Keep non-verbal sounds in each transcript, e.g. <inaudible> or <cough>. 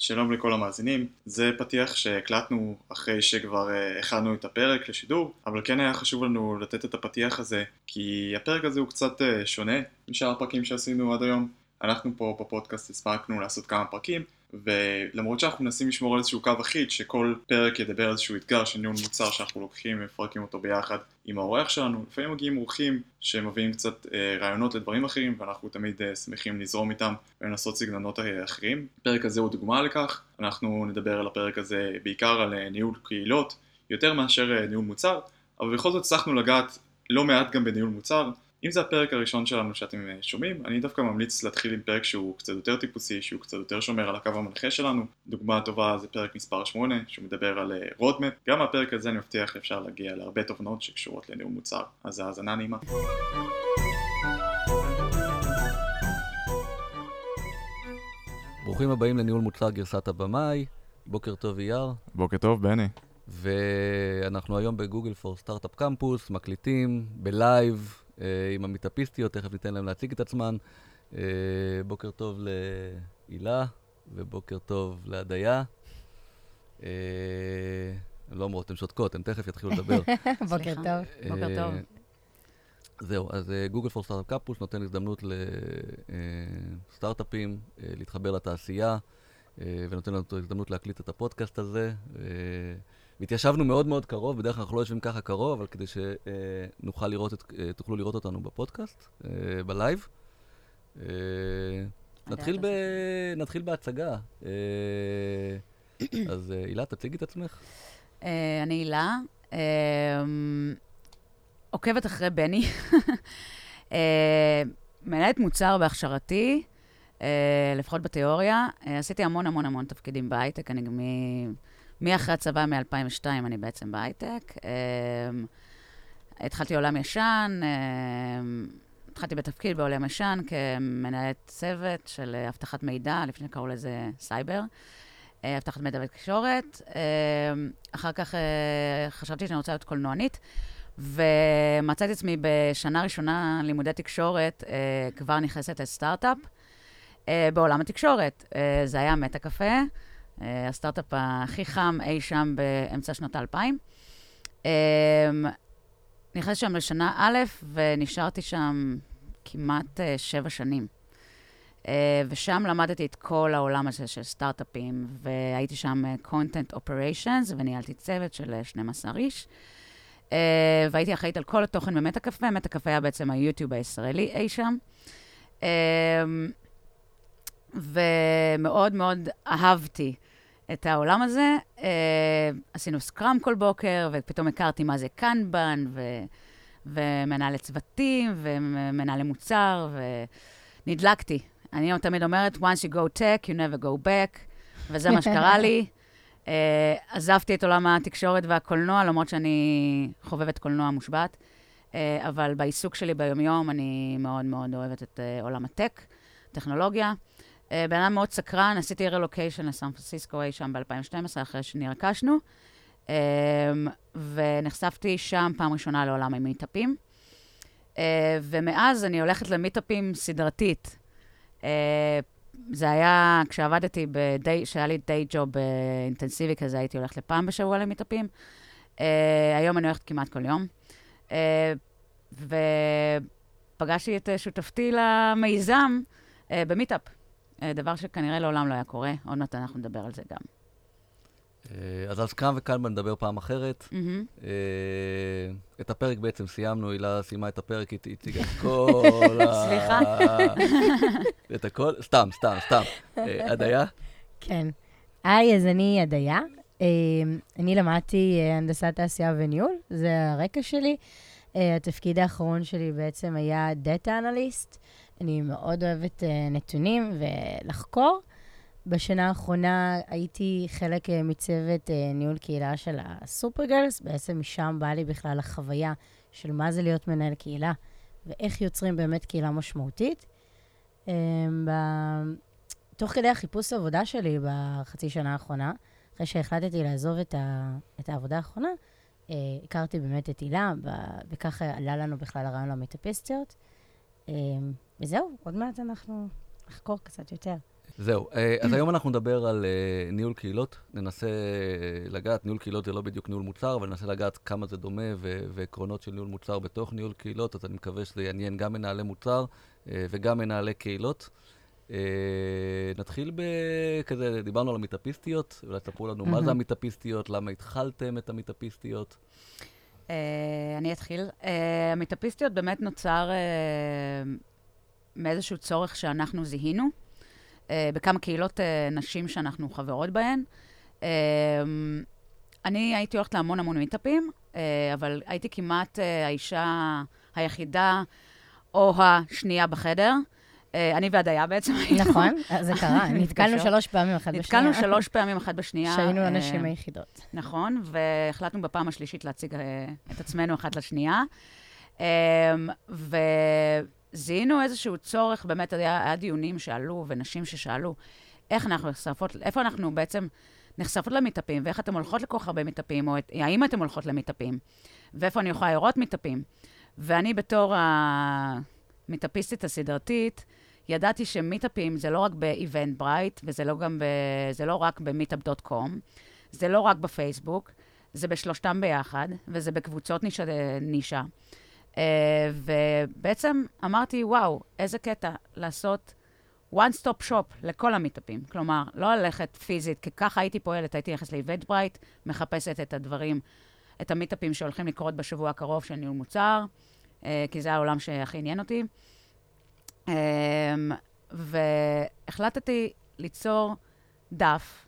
שלום לכל המאזינים, זה פתיח שהקלטנו אחרי שכבר uh, הכנו את הפרק לשידור, אבל כן היה חשוב לנו לתת את הפתיח הזה, כי הפרק הזה הוא קצת uh, שונה משאר הפרקים שעשינו עד היום. אנחנו פה בפודקאסט הספקנו לעשות כמה פרקים, ולמרות שאנחנו מנסים לשמור על איזשהו קו אחיד, שכל פרק ידבר על איזשהו אתגר של ניהול מוצר שאנחנו לוקחים ומפרקים אותו ביחד עם האורח שלנו, לפעמים מגיעים אורחים שמביאים קצת אה, רעיונות לדברים אחרים, ואנחנו תמיד אה, שמחים לזרום איתם ולנסות סגנונות אה, אחרים. הפרק הזה הוא דוגמה לכך, אנחנו נדבר על הפרק הזה בעיקר על אה, ניהול קהילות, יותר מאשר אה, ניהול מוצר, אבל בכל זאת הצלחנו לגעת לא מעט גם בניהול מוצר. אם זה הפרק הראשון שלנו שאתם אה, שומעים, אני דווקא ממליץ להתחיל עם פרק שהוא קצת יותר טיפוסי, שהוא קצת יותר שומר על הקו המנחה שלנו. דוגמה טובה זה פרק מספר 8, שהוא מדבר על roadmap. גם מהפרק הזה אני מבטיח אפשר להגיע להרבה תובנות שקשורות לניהול מוצר. אז האזנה נעימה. ברוכים הבאים לניהול מוצר גרסת הבמאי, בוקר טוב יאיר. בוקר טוב בני. ואנחנו היום ב Google for Startup Campus, מקליטים בלייב אה, עם המיטאפיסטיות, תכף ניתן להם להציג את עצמן. אה, בוקר טוב להילה, ובוקר טוב לעדיה. אה, לא אומרות, הן שותקות, הן תכף יתחילו לדבר. <laughs> בוקר טוב. בוקר טוב. זהו, אז Google for Startup Campus נותן הזדמנות לסטארט-אפים להתחבר לתעשייה, ונותן לנו הזדמנות להקליט את הפודקאסט הזה. והתיישבנו מאוד מאוד קרוב, בדרך כלל אנחנו לא יושבים ככה קרוב, אבל כדי שנוכל לראות, את, אה, תוכלו לראות אותנו בפודקאסט, אה, בלייב. אה, נתחיל, ב... נתחיל בהצגה. אז הילה, תציגי את עצמך. אני הילה, עוקבת אחרי בני, <laughs> מנהלת מוצר בהכשרתי, לפחות בתיאוריה. עשיתי המון המון המון תפקידים בהייטק, אני גם... מאחרי הצבא, מ-2002, אני בעצם בהייטק. אמ, התחלתי עולם ישן, אמ, התחלתי בתפקיד בעולם ישן כמנהלת צוות של אבטחת מידע, לפני שקראו לזה סייבר, אה, אבטחת מידע ותקשורת. אמ, אחר כך אה, חשבתי שאני רוצה להיות קולנוענית, ומצאתי עצמי בשנה ראשונה לימודי תקשורת, אה, כבר נכנסת לסטארט-אפ בעולם התקשורת. זה היה מטה קפה. אה, הסטארט-אפ הכי חם אי שם באמצע שנות האלפיים. אמ, נכנסתי שם לשנה א', ונשארתי שם כמעט אה, שבע שנים. אה, ושם למדתי את כל העולם הזה של סטארט-אפים, והייתי שם content operations, וניהלתי צוות של 12 איש. והייתי אחראית על כל התוכן במטה קפה, מטה קפה היה בעצם היוטיוב הישראלי אי שם. אמ, ומאוד מאוד אהבתי את העולם הזה. אה, עשינו סקראם כל בוקר, ופתאום הכרתי מה זה קנבן, ו... ומנהלי צוותים, ומנהלי מוצר, ונדלקתי. אני תמיד אומרת, once you go tech, you never go back, וזה מה שקרה לי. Uh, עזבתי את עולם התקשורת והקולנוע, למרות שאני חובבת קולנוע מושבת, uh, אבל בעיסוק שלי ביומיום אני מאוד מאוד אוהבת את uh, עולם הטק, טכנולוגיה. אה, בן אדם מאוד סקרן, עשיתי רילוקיישן לסן פרנסיסקו אי שם ב-2012, אחרי שנרכשנו, אמ, ונחשפתי שם פעם ראשונה לעולם המיטאפים. אה, ומאז אני הולכת למיטאפים סדרתית. אה, זה היה כשעבדתי, כשהיה לי דיי ג'וב אינטנסיבי כזה, הייתי הולכת לפעם בשבוע למיטאפים. היום אני הולכת כמעט כל יום. ופגשתי את שותפתי למיזם במיטאפ. אה, דבר שכנראה לעולם לא היה קורה, עוד מעט אנחנו נדבר על זה גם. אה, אז על סקראם וקלמן נדבר פעם אחרת. אה, את הפרק בעצם סיימנו, הילה סיימה את הפרק, היא הציגה את <laughs> כל ה... סליחה. <laughs> את הכל, סתם, סתם, סתם. הדיה? כן. היי, אז אני הדיה. אני למדתי הנדסת תעשייה וניהול, זה הרקע שלי. התפקיד האחרון שלי בעצם היה Data Analyst. אני מאוד אוהבת uh, נתונים ולחקור. בשנה האחרונה הייתי חלק uh, מצוות uh, ניהול קהילה של הסופרגרס, בעצם משם באה לי בכלל החוויה של מה זה להיות מנהל קהילה ואיך יוצרים באמת קהילה משמעותית. Um, ב... תוך כדי החיפוש העבודה שלי בחצי שנה האחרונה, אחרי שהחלטתי לעזוב את, ה... את העבודה האחרונה, uh, הכרתי באמת את הילה, ב... וככה עלה לנו בכלל הרעיון למטאפיסטיות. וזהו, עוד מעט אנחנו נחקור קצת יותר. זהו, אה, אז היום אנחנו נדבר על אה, ניהול קהילות. ננסה אה, לגעת, ניהול קהילות זה לא בדיוק ניהול מוצר, אבל ננסה לגעת כמה זה דומה ו- ועקרונות של ניהול מוצר בתוך ניהול קהילות, אז אני מקווה שזה יעניין גם מנהלי מוצר וגם מנהלי קהילות. נתחיל בכזה, דיברנו על המיטאפיסטיות, אולי תספרו לנו מה זה המיטאפיסטיות, למה התחלתם את המיטאפיסטיות. אני אתחיל. המיטאפיסטיות באמת נוצר מאיזשהו צורך שאנחנו זיהינו. אה, בכמה קהילות אה, נשים שאנחנו חברות בהן. אה, אני הייתי הולכת להמון המון מיטאפים, אבל הייתי כמעט האישה היחידה או השנייה בחדר. אני והדיה בעצם. נכון, <laughs> זה קרה. נתקלנו שלוש פעמים אחת בשנייה. נתקלנו שלוש פעמים אחת בשנייה. שהיינו הנשים היחידות. נכון, והחלטנו בפעם השלישית להציג את עצמנו אחת לשנייה. זיהינו איזשהו צורך, באמת היה, היה דיונים שעלו, ונשים ששאלו, איך אנחנו נחשפות, איפה אנחנו בעצם נחשפות למיטפים, ואיך אתן הולכות לכל כך הרבה מיטפים, או את, האם אתן הולכות למיטפים, ואיפה אני יכולה לראות מיטפים. ואני בתור המיטפיסטית הסדרתית, ידעתי שמיטאפים זה לא רק ב-Event Bright, וזה לא, ב, זה לא רק ב-meetup.com, זה לא רק בפייסבוק, זה בשלושתם ביחד, וזה בקבוצות נישה. נישה. Uh, ובעצם אמרתי, וואו, איזה קטע לעשות one stop shop לכל המיטאפים. כלומר, לא ללכת פיזית, כי ככה הייתי פועלת, הייתי נכנסת לאיבנט ברייט, מחפשת את הדברים, את המיטאפים שהולכים לקרות בשבוע הקרוב של ניהול מוצר, uh, כי זה העולם שהכי עניין אותי. Um, והחלטתי ליצור דף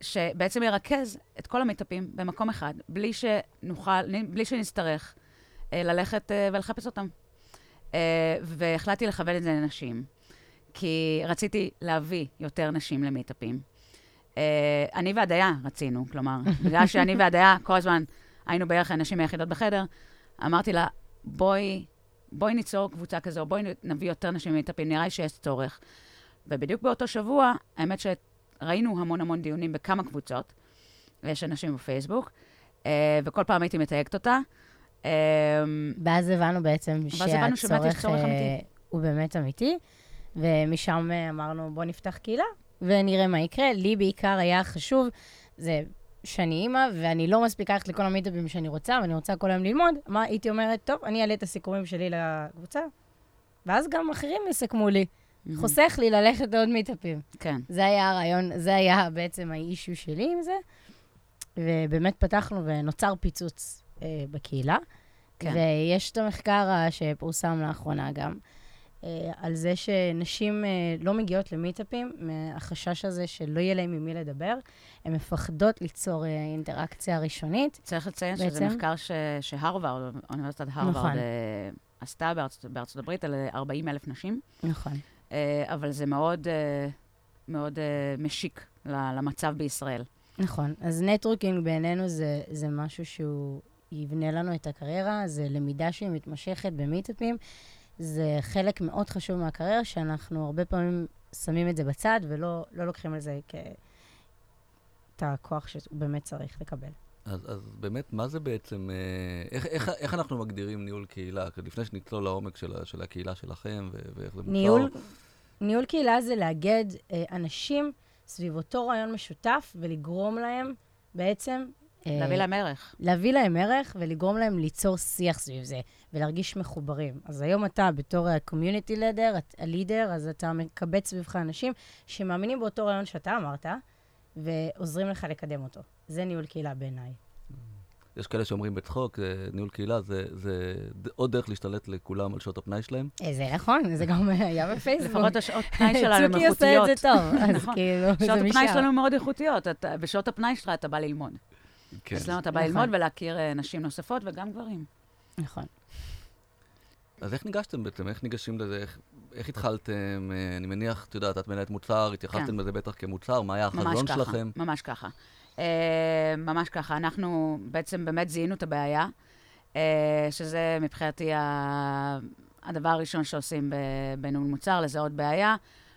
שבעצם ירכז את כל המיטאפים במקום אחד, בלי שנוכל, בלי שנצטרך אה, ללכת אה, ולחפש אותם. אה, והחלטתי לכוון את זה לנשים, כי רציתי להביא יותר נשים למיטאפים. אני והדיה רצינו, כלומר, <laughs> בגלל שאני והדיה כל הזמן היינו בערך הנשים היחידות בחדר, אמרתי לה, בואי, בואי ניצור קבוצה כזו, בואי נביא יותר נשים למיטאפים, נראה לי שיש צורך. ובדיוק באותו שבוע, האמת שראינו המון המון דיונים בכמה קבוצות, ויש אנשים בפייסבוק, וכל פעם הייתי מתייגת אותה. אמ, ואז הבנו בעצם שהצורך אה, הוא באמת אמיתי, ומשם אה, אמרנו, בוא נפתח קהילה ונראה מה יקרה. לי בעיקר היה חשוב, זה שאני אימא, ואני לא מספיקה ללכת לכל המיטאפים שאני רוצה, ואני רוצה כל היום ללמוד, מה הייתי אומרת, טוב, אני אעלה את הסיכומים שלי לקבוצה, ואז גם אחרים יסכמו לי. Mm-hmm. חוסך לי ללכת לעוד מיטאפים. כן. זה היה הרעיון, זה היה בעצם האישיו שלי עם זה, ובאמת פתחנו ונוצר פיצוץ אה, בקהילה. כן. ויש את המחקר שפורסם לאחרונה גם, אה, על זה שנשים אה, לא מגיעות למיטאפים, מהחשש הזה שלא יהיה להם עם מי לדבר. הן מפחדות ליצור אינטראקציה ראשונית. צריך לציין בעצם. שזה מחקר ש... שהרווארד, אוניברסיטת הרווארד, נכון. עשתה בארצות, בארצות הברית על 40 אלף נשים. נכון. אבל זה מאוד, מאוד משיק למצב בישראל. נכון. אז networking בעינינו זה, זה משהו שהוא יבנה לנו את הקריירה, זה למידה שהיא מתמשכת במיטאפים. זה חלק מאוד חשוב מהקריירה, שאנחנו הרבה פעמים שמים את זה בצד ולא לא לוקחים על זה כ... את הכוח שהוא באמת צריך לקבל. אז, אז באמת, מה זה בעצם, אה, איך, איך, איך אנחנו מגדירים ניהול קהילה? לפני שנצלול לעומק של, של הקהילה שלכם ואיך זה ניהול, מוצר. ניהול קהילה זה לאגד אה, אנשים סביב אותו רעיון משותף ולגרום להם בעצם להביא להם ערך. להביא להם ערך ולגרום להם ליצור שיח סביב זה, ולהרגיש מחוברים. אז היום אתה, בתור ה-community leader, הלידר, אז אתה מקבץ סביבך אנשים שמאמינים באותו רעיון שאתה אמרת, ועוזרים לך לקדם אותו. זה ניהול קהילה בעיניי. יש כאלה שאומרים בצחוק, אה, ניהול קהילה זה, זה עוד דרך להשתלט לכולם על שעות הפנאי שלהם. אה, זה נכון, זה גם <laughs> היה בפייסבוק. לפחות השעות הפנאי שלנו הן איכותיות. צוקי עושה את זה טוב, אז נכון. כאילו, זה משם. שעות הפנאי שלנו מאוד איכותיות, בשעות הפנאי שלך אתה בא ללמוד. כן. אצלנו אתה בא נכון. ללמוד ולהכיר uh, נשים נוספות וגם גברים. נכון. אז איך ניגשתם בעצם? איך ניגשים לזה? איך, איך התחלתם? Uh, אני מניח, את יודעת, את מנהלת מוצר, התייחסתם כן. לזה בטח כמוצר, מה היה החזון ככה, שלכם? ממש ככה. Uh, ממש ככה. אנחנו בעצם באמת זיהינו את הבעיה, uh, שזה מבחינתי ה... הדבר הראשון שעושים בניהול מוצר, לזהות בעיה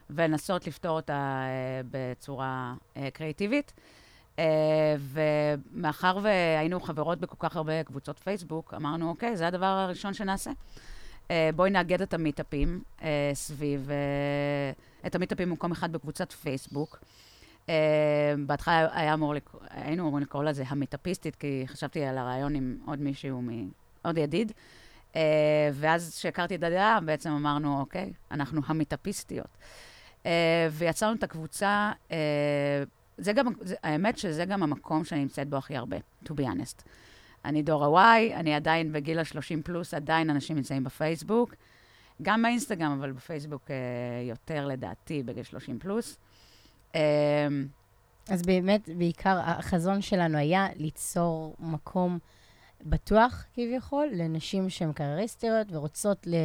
ולנסות לפתור אותה uh, בצורה uh, קריאיטיבית. Uh, ומאחר והיינו חברות בכל כך הרבה קבוצות פייסבוק, אמרנו, אוקיי, זה הדבר הראשון שנעשה. Uh, בואי נאגד את המיטאפים uh, סביב את המיטאפים במקום אחד בקבוצת פייסבוק. Uh, בהתחלה היה אמור, לקרוא, היינו אמורים לקרוא לזה המיטאפיסטית, כי חשבתי על הרעיון עם עוד מישהו, מ... עוד ידיד. Uh, ואז כשהכרתי את הדעה, בעצם אמרנו, אוקיי, אנחנו המיטאפיסטיות. Uh, ויצרנו את הקבוצה, uh, זה גם, זה, האמת שזה גם המקום שאני נמצאת בו הכי הרבה, to be honest. אני דור ה-Y, אני עדיין בגיל ה-30 פלוס, עדיין אנשים נמצאים בפייסבוק. גם באינסטגרם, אבל בפייסבוק uh, יותר לדעתי, בגיל 30 פלוס. Uh, אז באמת, בעיקר החזון שלנו היה ליצור מקום בטוח, כביכול, לנשים שהן קרייריסטיות ורוצות ל...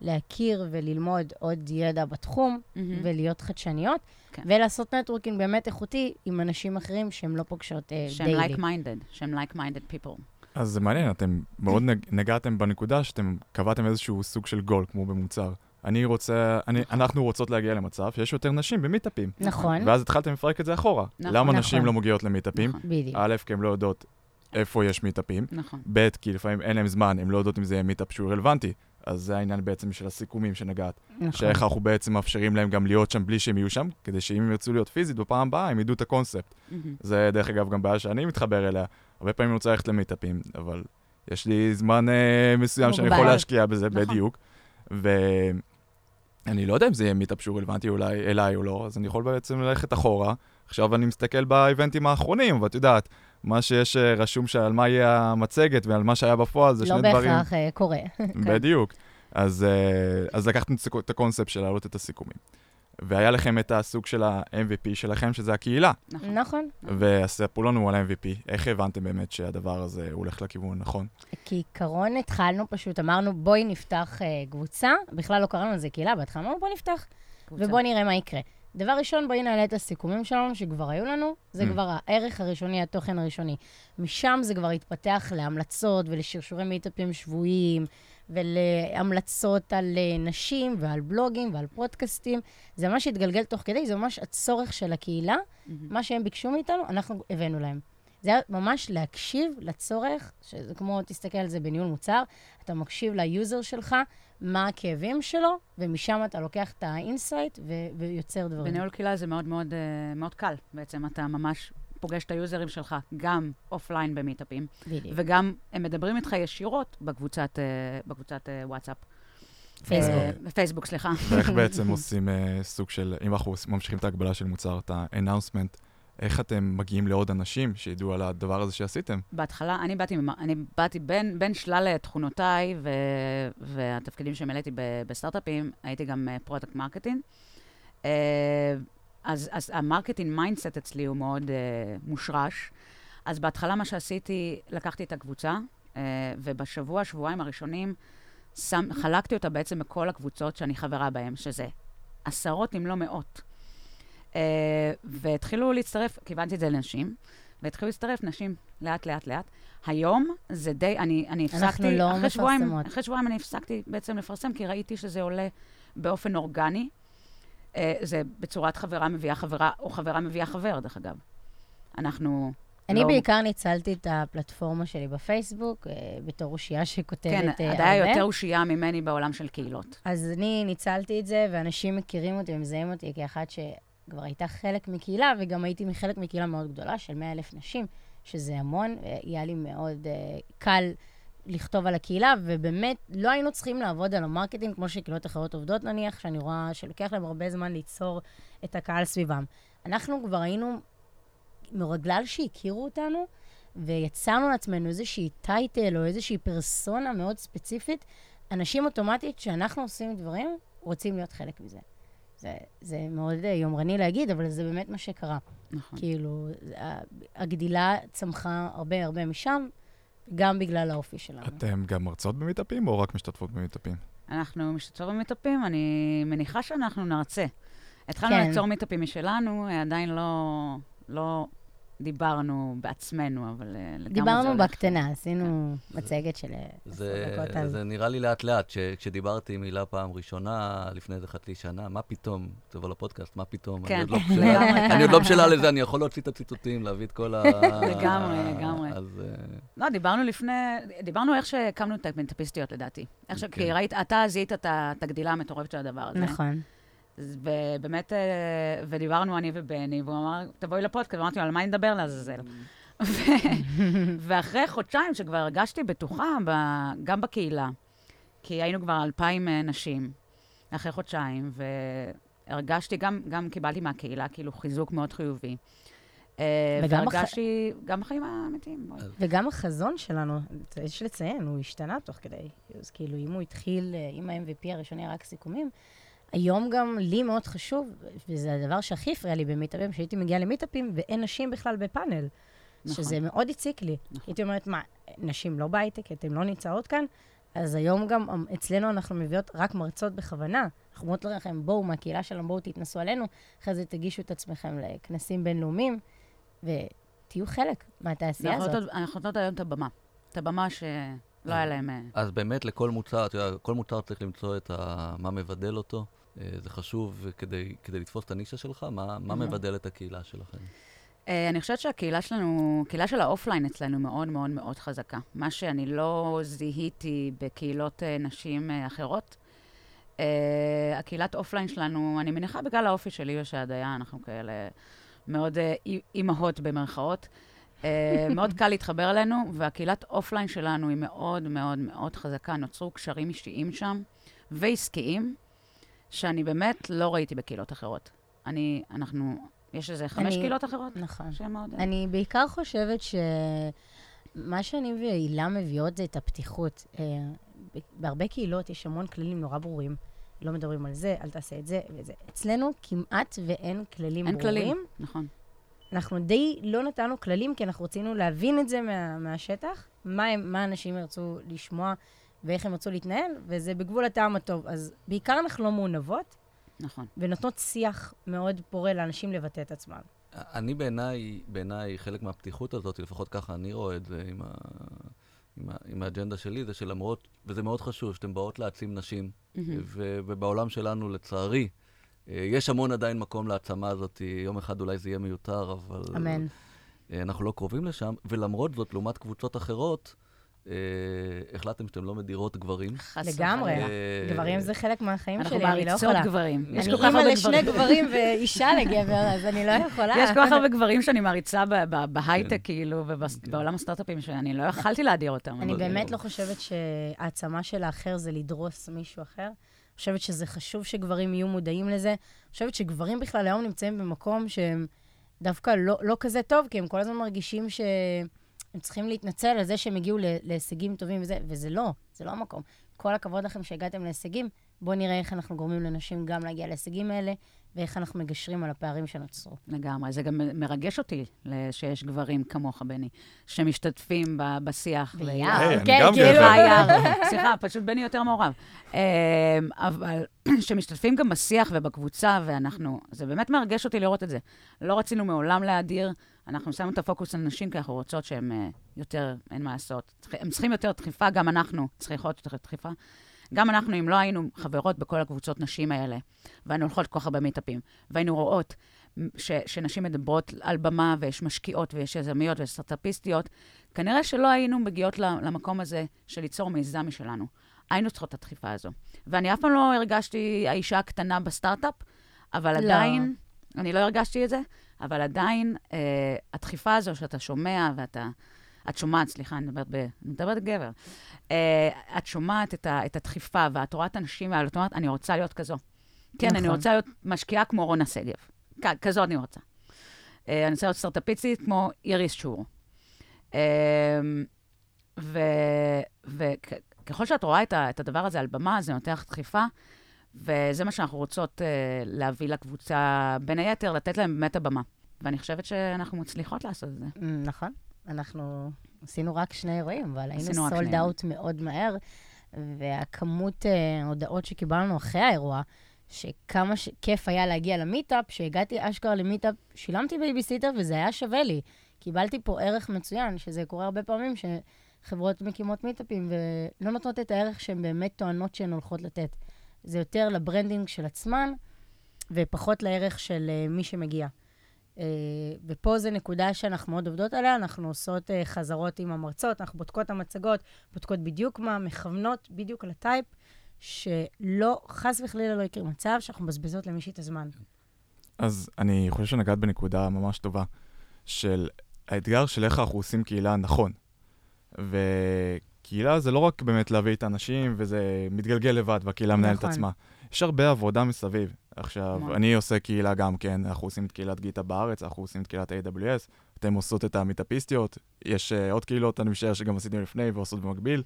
להכיר וללמוד עוד ידע בתחום, Mhm. ולהיות חדשניות, כן. ולעשות נטוורקינג באמת איכותי עם אנשים אחרים שהן לא פוגשות אה, שהם דיילי. like-minded, שהם like-minded people. אז זה מעניין, אתם מאוד נג- נגעתם בנקודה שאתם קבעתם איזשהו סוג של גול, כמו במוצר. אני רוצה, אני, אנחנו רוצות להגיע למצב שיש יותר נשים במיטאפים. נכון, ואז התחלתם לפרק את זה אחורה. נכון. למה נכון. נשים לא מגיעות למיטאפים? נכון, בדיוק. א', כי הן לא יודעות איפה יש מיטאפים. נכון. ב', כי לפעמים אין להם זמן, הן לא יודעות אם זה יהיה מיטאפ שהוא רלוונטי. אז זה העניין בעצם של הסיכומים שנגעת. נכון. שאיך אנחנו בעצם מאפשרים להם גם להיות שם בלי שהם יהיו שם, כדי שאם הם ירצו להיות פיזית בפעם הבאה, הם ידעו את הקונספט. מהמם. זה דרך אגב גם בעיה שאני מתחבר אליה. הרבה פעמים אני רוצה ללכת למיטאפים, אבל יש לי זמן אה, מסוים שאני יכול. להשקיע בזה, נכון. בדיוק. ואני לא יודע אם זה יהיה מיטאפ שהוא רלוונטי אולי אליי או לא, אז אני יכול בעצם ללכת אחורה. עכשיו אני מסתכל באיבנטים האחרונים, ואת יודעת, מה שיש אה, רשום שעל מה יהיה המצגת ועל מה שהיה בפועל, זה לא שני דברים... בהכרח אה, קורה. <laughs> בדיוק. אז, אה, אז לקחתם את הקונספט של להעלות את הסיכומים. והיה לכם את הסוג של ה-MVP שלכם, שזה הקהילה. נכון. נכון. וספרו לנו על ה-MVP, איך הבנתם באמת שהדבר הזה הולך לכיוון הנכון? כעיקרון התחלנו פשוט, אמרנו בואי נפתח קבוצה, בכלל לא קראנו לזה קהילה, בהתחלה אמרנו בואי נפתח, קבוצה. ובואי נראה מה יקרה. דבר ראשון, בואי נעלה את הסיכומים שלנו, שכבר היו לנו, זה Mm. כבר הערך הראשוני, התוכן הראשוני. משם זה כבר התפתח להמלצות ולשרשורי מיטאפים שבועיים, ולהמלצות על אה, נשים ועל בלוגים ועל פודקאסטים. זה ממש התגלגל תוך כדי, זה ממש הצורך של הקהילה. מהמם. מה שהם ביקשו מאיתנו, אנחנו הבאנו להם. זה היה ממש להקשיב לצורך, שזה כמו, תסתכל על זה בניהול מוצר, אתה מקשיב ל user שלך, מה הכאבים שלו, ומשם אתה לוקח את ה insight ו- ויוצר דברים. בניהול קהילה זה מאוד מאוד, אה, מאוד קל. בעצם אתה ממש פוגש את היוזרים שלך גם offline במיטאפים, בדיוק. וגם הם מדברים איתך ישירות בקבוצת, אה, בקבוצת אה, וואטסאפ. פייסבוק. פייסבוק, סליחה. ואיך בעצם <laughs> עושים סוג של, אם אנחנו ממשיכים את ההקבלה של מוצר, את ה-announcement, איך אתם מגיעים לעוד אנשים שידעו על הדבר הזה שעשיתם? בהתחלה, אני באתי, אני באתי בין, בין שלל תכונותיי ו, והתפקידים שמילאתי בסטארט-אפים, הייתי גם product marketing. אז, אז ה marketing mindset אצלי הוא מאוד uh, מושרש. אז בהתחלה מה שעשיתי, לקחתי את הקבוצה, uh, ובשבוע, שבועיים הראשונים, שם, חלקתי אותה בעצם בכל הקבוצות שאני חברה בהן, שזה עשרות אם לא מאות. Uh, והתחילו להצטרף, כיוונתי את זה לנשים, והתחילו להצטרף נשים לאט, לאט, לאט. היום זה די, אני, אני הפסקתי, אנחנו לא אחרי שבועיים. אחרי שבועיים אני הפסקתי בעצם לפרסם, כי ראיתי שזה עולה באופן אורגני. Uh, זה בצורת חברה מביאה חברה, או חברה מביאה חבר, דרך אגב. אנחנו... אני לא- בעיקר ניצלתי את הפלטפורמה שלי בפייסבוק, אה, בתור אושייה שכותבת כן, אה, את היה הרבה. יותר אושייה ממני בעולם של קהילות. אז אני ניצלתי את זה, ואנשים מכירים אותי ומזהים אותי כאחת שכבר הייתה חלק מקהילה, וגם הייתי מחלק מקהילה מאוד גדולה של 100 אלף נשים, שזה המון, היה לי מאוד uh, קל לכתוב על הקהילה, ובאמת לא היינו צריכים לעבוד על ה marketing כמו שקהילות אחרות עובדות נניח, שאני רואה שלוקח להם הרבה זמן ליצור את הקהל סביבם. אנחנו כבר היינו, בגלל שהכירו אותנו, ויצרנו לעצמנו איזושהי טייטל או איזושהי פרסונה מאוד ספציפית, אנשים אוטומטית, כשאנחנו עושים דברים, רוצים להיות חלק מזה. זה, זה מאוד אה, יומרני להגיד, אבל זה באמת מה שקרה. נכון. כאילו, הגדילה צמחה הרבה הרבה משם, גם בגלל האופי שלנו. אתם גם מרצות במיטאפים או רק משתתפות במיטאפים? אנחנו משתתפות במטפים, אני מניחה שאנחנו נרצה. התחלנו כן. ליצור מיטאפים משלנו, אה, עדיין לא, לא דיברנו בעצמנו, אבל אה, לגמרי זה דיברנו הולך. בקטנה, עשינו מצגת של אה, עשר זה, דקות על... זה נראה לי לאט-לאט, ש- כשדיברתי עם הילה פעם ראשונה, לפני איזה חצי שנה, מה פתאום, תבוא לפודקאסט, מה פתאום? כן, אני עוד לא <laughs> בשלה, לגמרי. אני עוד לא בשלה לזה, אני יכול להוציא את הציטוטים, להביא את כל ה... לגמרי, לגמרי. אז אה, לא, דיברנו לפני, דיברנו איך שהקמנו את המטאפיסטיות לדעתי. איך ש... כן. כי ראית, אתה זיהית את הגדילה המטורפת של הדבר הזה. נכון. ובאמת, אה, ודיברנו אני ובני, והוא אמר, תבואי לפודקאסט, ואמרתי לו, על מה אני נדבר לעזאזל? <laughs> ואחרי חודשיים שכבר הרגשתי בטוחה, גם בקהילה, כי היינו כבר אלפיים אה, נשים, אחרי חודשיים, והרגשתי, גם, גם קיבלתי מהקהילה כאילו חיזוק מאוד חיובי. אה, וגם הח- והרגשתי, גם בחיים האמיתיים. וגם החזון שלנו, יש לציין, הוא השתנה תוך כדי. אז כאילו, אם הוא התחיל עם ה-MVP הראשוני רק סיכומים, היום גם לי מאוד חשוב, וזה הדבר שהכי הפריע לי במיטאפים, שהייתי מגיעה למיטאפים ואין נשים בכלל בפאנל. נכון. שזה מאוד הציק לי. נכון. הייתי אומרת, מה, נשים לא בהייטק, אתן לא נמצאות כאן? אז היום גם אמ, אצלנו אנחנו מביאות רק מרצות בכוונה. אנחנו אומרות לכם, בואו מהקהילה שלנו, בואו תתנסו עלינו, אחרי זה תגישו את עצמכם לכנסים בינלאומיים, ותהיו חלק מהתעשייה אנחנו הזאת. אנחנו נותנות היום את הבמה. את הבמה שלא היה להם... אה, אז באמת לכל מוצר, אתה יודע, כל מוצר צריך למצוא את ה... מה מבדל אותו. אה, זה חשוב כדי, כדי לתפוס את הנישה שלך, מה, מה מבדל את הקהילה שלכם? אה, אני חושבת שהקהילה שלנו, הקהילה של האופליין אצלנו מאוד מאוד מאוד חזקה. מה שאני לא זיהיתי בקהילות אה, נשים אחרות. אה, הקהילת offline שלנו, אני מניחה בגלל האופי שלי ושל עדיה, אנחנו כאלה מאוד אי- אימהות במרכאות. אה, <laughs> מאוד קל להתחבר אלינו, והקהילת offline שלנו היא מאוד מאוד מאוד חזקה. נוצרו קשרים אישיים שם, ועסקיים, שאני באמת לא ראיתי בקהילות אחרות. אני, אנחנו, יש איזה חמש אני- קהילות אחרות? נכון. שהן מאוד... אני בעיקר חושבת שמה שאני והילה מביאות זה את הפתיחות. אה, בהרבה קהילות יש המון כללים נורא ברורים. לא מדברים על זה, אל תעשה את זה וזה. אצלנו כמעט ואין כללים אין ברורים. כללים, נכון. אנחנו די לא נתנו כללים, כי אנחנו רצינו להבין את זה מה, מהשטח, מה, מה אנשים ירצו לשמוע ואיך הם ירצו להתנהל, וזה בגבול הטעם הטוב. אז בעיקר אנחנו לא מעונבות, נכון. ונותנות שיח מאוד פורה לאנשים לבטא את עצמם. אני בעיניי, בעיניי, חלק מהפתיחות הזאת, לפחות ככה אני רואה את זה עם, ה... עם, ה... עם האג'נדה שלי, זה שלמרות, וזה מאוד חשוב, שאתן באות להעצים נשים, ו... ובעולם שלנו, לצערי, אה, יש המון עדיין מקום להעצמה הזאת, יום אחד אולי זה יהיה מיותר, אבל... אמן. אה, אנחנו לא קרובים לשם, ולמרות זאת, לעומת קבוצות אחרות, החלטתם שאתם לא מדירות גברים. לגמרי. אה, גברים זה חלק מהחיים אנחנו שלי, אני לא מעריצות יכולה. גברים. יש אני כל כך הרבה אימא לשני גברים. גברים ואישה לגבר, אז אני לא יכולה. יש כל כך הרבה גברים שאני מעריצה בהייטק, כאילו, ובעולם הסטארט-אפים, שאני לא יכלתי להדיר אותם. אני אבל- באמת לא חושבת שהעצמה של האחר זה לדרוס מישהו אחר. אני חושבת שזה חשוב שגברים יהיו מודעים לזה. אני חושבת שגברים בכלל היום נמצאים במקום שהם דווקא לא, לא כזה טוב, כי הם כל הזמן מרגישים שהם צריכים להתנצל על זה שהם הגיעו ל- להישגים טובים וזה, וזה לא, זה לא המקום. כל הכבוד לכם שהגעתם להישגים, בואו נראה איך אנחנו גורמים לנשים גם להגיע להישגים האלה, ואיך אנחנו מגשרים על הפערים שנוצרו. לגמרי. זה גם מרגש אותי שיש גברים כמוך, בני, שמשתתפים ב- בשיח. ביער, כן, כאילו. ביער. <laughs> סליחה, פשוט בני יותר מעורב. אמ, אבל <clears throat> שמשתתפים גם בשיח ובקבוצה, ואנחנו, זה באמת מרגש אותי לראות את זה. לא רצינו מעולם להדיר, אנחנו שמנו את הפוקוס על נשים, כי אנחנו רוצות שהן אה, יותר, אין מה לעשות. הם צריכים יותר דחיפה, גם אנחנו צריכות יותר דחיפה. גם אנחנו, אם לא היינו חברות בכל הקבוצות נשים האלה, והיינו הולכות כל כך הרבה מיטאפים, והיינו רואות ש, שנשים מדברות על במה, ויש משקיעות, ויש יזמיות, ויש סטארט-אפיסטיות, כנראה שלא היינו מגיעות למקום הזה של ליצור מיזם משלנו. היינו צריכות את הדחיפה הזו. ואני אף פעם לא הרגשתי האישה הקטנה בסטארט-אפ, אבל לא. עדיין, אני לא הרגשתי את זה, אבל עדיין אה, הדחיפה הזו שאתה שומע ואתה... את שומעת, סליחה, אני מדברת, ב, אני מדברת גבר. אה, את שומעת את, ה, את הדחיפה, ואת רואה את הנשים האלה, את אומרת, אני רוצה להיות כזו. כן, נכון. אני רוצה להיות משקיעה כמו רונה שגב. כ- כזו אני רוצה. אה, אני רוצה להיות סטארט-אפיסטית כמו איריס שור. אה, וככל שאת רואה את, ה, את הדבר הזה על במה, זה נותן לך דחיפה, וזה מה שאנחנו רוצות אה, להביא לקבוצה, בין היתר, לתת להם באמת הבמה. ואני חושבת שאנחנו מצליחות לעשות את זה. Mm, נכון. אנחנו עשינו רק שני אירועים, אבל היינו sold out מאוד מהר, והכמות אה, הודעות שקיבלנו אחרי האירוע, שכמה ש... כיף היה להגיע למיטאפ, שהגעתי אשכרה למיטאפ, שילמתי בייביסיטר וזה היה שווה לי. קיבלתי פה ערך מצוין, שזה קורה הרבה פעמים שחברות מקימות מיטאפים ולא נותנות את הערך שהן באמת טוענות שהן הולכות לתת. זה יותר ל branding של עצמן, ופחות לערך של uh, מי שמגיע. Uh, ופה זו נקודה שאנחנו מאוד עובדות עליה, אנחנו עושות uh, חזרות עם המרצות, אנחנו בודקות את המצגות, בודקות בדיוק מה, מכוונות בדיוק לטייפ, שלא, חס וחלילה לא יקרה מצב שאנחנו מבזבזות למישהי את הזמן. אז אני חושב שנגעת בנקודה ממש טובה, של האתגר של איך אנחנו עושים קהילה נכון. וקהילה זה לא רק באמת להביא את האנשים, וזה מתגלגל לבד, והקהילה מנהלת נכון. עצמה. יש הרבה עבודה מסביב. עכשיו, המון. אני עושה קהילה גם כן, אנחנו עושים את קהילת גיטה בארץ, אנחנו עושים את קהילת AWS, אתם עושות את המיטאפיסטיות, יש uh, עוד קהילות, אני משער שגם עשיתם לפני ועושות במקביל.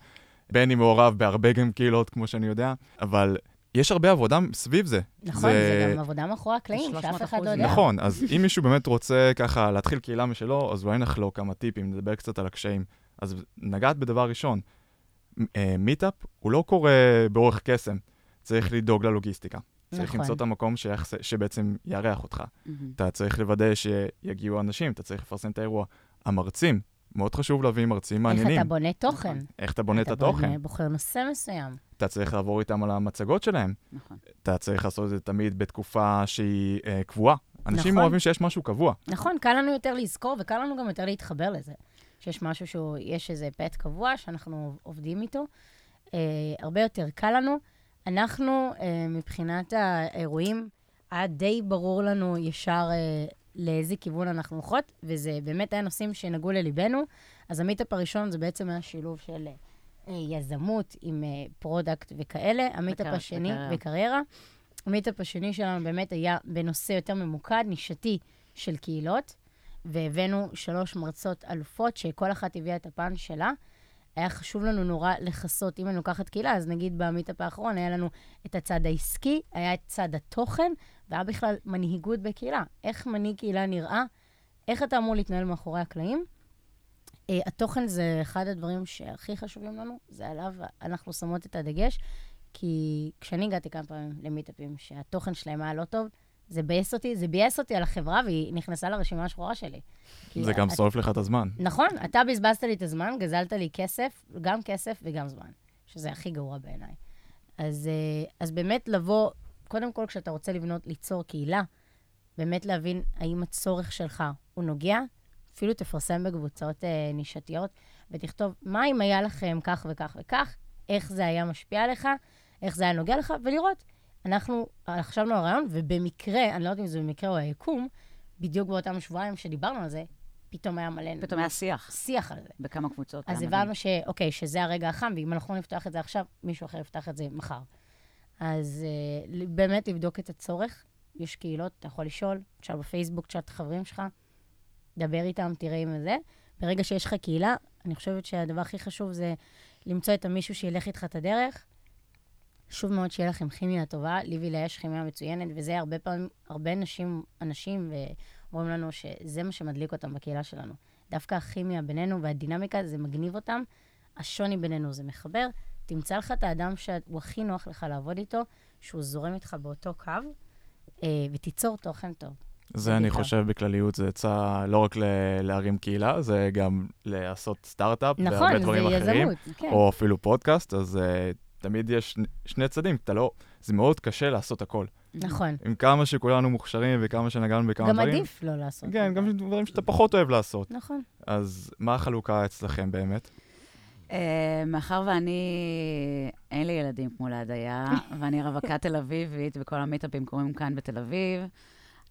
בני מעורב בהרבה גם קהילות, כמו שאני יודע, אבל יש הרבה עבודה סביב זה. נכון, זה, זה גם עבודה מאחורי הקלעים, 300% שאף אחד לא יודע. נכון, אז אם מישהו באמת רוצה ככה להתחיל קהילה משלו, אז אולי נחלוק כמה טיפים, נדבר קצת על הקשיים. אז נגעת בדבר ראשון, אה, מיטאפ הוא לא קורה באורך קסם, צריך לדאוג ללוגיסטיקה. צריך נכון. למצוא את המקום שיחס, שבעצם יארח אותך. מהמם. אתה צריך לוודא שיגיעו אנשים, אתה צריך לפרסם את האירוע. המרצים, מאוד חשוב להביא מרצים איך מעניינים. אתה בונה תוכן. איך אתה בונה את אתה התוכן. בונה, בוחר נושא מסוים. אתה צריך לעבור איתם על המצגות שלהם. נכון. אתה צריך לעשות את זה תמיד בתקופה שהיא אה, קבועה. אנשים נכון. אוהבים שיש משהו קבוע. נכון, קל לנו יותר לזכור, וקל לנו גם יותר להתחבר לזה. שיש משהו שהוא, יש איזה path קבוע שאנחנו עובדים איתו. אה, הרבה יותר קל לנו. אנחנו, אה, מבחינת האירועים, היה די ברור לנו ישר אה, לאיזה כיוון אנחנו הולכות, וזה באמת היה נושאים שנגעו לליבנו. אז המיטאפ הראשון זה בעצם היה שילוב של אה, יזמות עם אה, product וכאלה. המיטאפ השני. וקריירה. המיטאפ השני שלנו באמת היה בנושא יותר ממוקד, נישתי של קהילות, והבאנו שלוש מרצות אלופות, שכל אחת הביאה את הפן שלה. היה חשוב לנו נורא לכסות, אם אני לוקחת קהילה, אז נגיד במיטאפ האחרון היה לנו את הצד העסקי, היה את צד התוכן, והיה בכלל מנהיגות בקהילה. איך מנהיג קהילה נראה, איך אתה אמור להתנהל מאחורי הקלעים. Uh, התוכן זה אחד הדברים שהכי חשובים לנו, זה עליו אנחנו שמות את הדגש, כי כשאני הגעתי כמה פעמים למיטאפים שהתוכן שלהם היה לא טוב, זה ביאס אותי, זה ביאס אותי על החברה, והיא נכנסה לרשימה השחורה שלי. זה גם שורף לך את הזמן. נכון, אתה בזבזת לי את הזמן, גזלת לי כסף, גם כסף וגם זמן, שזה הכי גרוע בעיניי. אז, אה, אז באמת לבוא, קודם כל, כשאתה רוצה לבנות, ליצור קהילה, באמת להבין האם הצורך שלך הוא נוגע, אפילו תפרסם בקבוצות אה, נישתיות, ותכתוב, מה אם היה לכם כך וכך וכך, איך זה היה משפיע עליך, איך זה היה נוגע לך, ולראות. אנחנו חשבנו על רעיון, ובמקרה, אני לא יודעת אם זה במקרה או היקום, בדיוק באותם שבועיים שדיברנו על זה, פתאום היה מלא פתאום היה שיח שיח על זה. בכמה קבוצות. אז הבנו שאוקיי, שזה הרגע החם, ואם אנחנו נפתח את זה עכשיו, מישהו אחר יפתח את זה מחר. אז uh, באמת לבדוק את הצורך. יש קהילות, אתה יכול לשאול, תשאל בפייסבוק, תשאל את החברים שלך, דבר איתם, תראה אם זה. ברגע שיש לך קהילה, אני חושבת שהדבר הכי חשוב זה למצוא את המישהו שילך איתך את הדרך. חשוב מאוד שיהיה לכם כימיה טובה. לי ולה יש כימיה מצוינת, וזה הרבה פעמים, הרבה נשים, אנשים, ואומרים לנו שזה מה שמדליק אותם בקהילה שלנו. דווקא הכימיה בינינו והדינמיקה, זה מגניב אותם. השוני בינינו זה מחבר. תמצא לך את האדם שהוא הכי נוח לך לעבוד איתו, שהוא זורם איתך באותו קו, אה, ותיצור תוכן טוב. זה אני. חושב בכלליות, זה עצה לא רק ל- להרים קהילה, זה גם לעשות סטארט-אפ והרבה נכון, זה דברים אחרים, יזמות, כן. או אפילו פודקאסט, אז uh, תמיד יש שני- שני צדדים, אתה לא, זה מאוד קשה לעשות הכל. נכון. עם כמה שכולנו מוכשרים וכמה שנגענו בכמה גם דברים. עדיף לא לעשות. כן, גם זה. דברים שאתה פחות אוהב לעשות. נכון. אז מה החלוקה אצלכם באמת? אה, מאחר ואני, אין לי ילדים כמו להדיה, <laughs> ואני רווקה תל אביבית, וכל המיטאפים קורים כאן בתל אביב,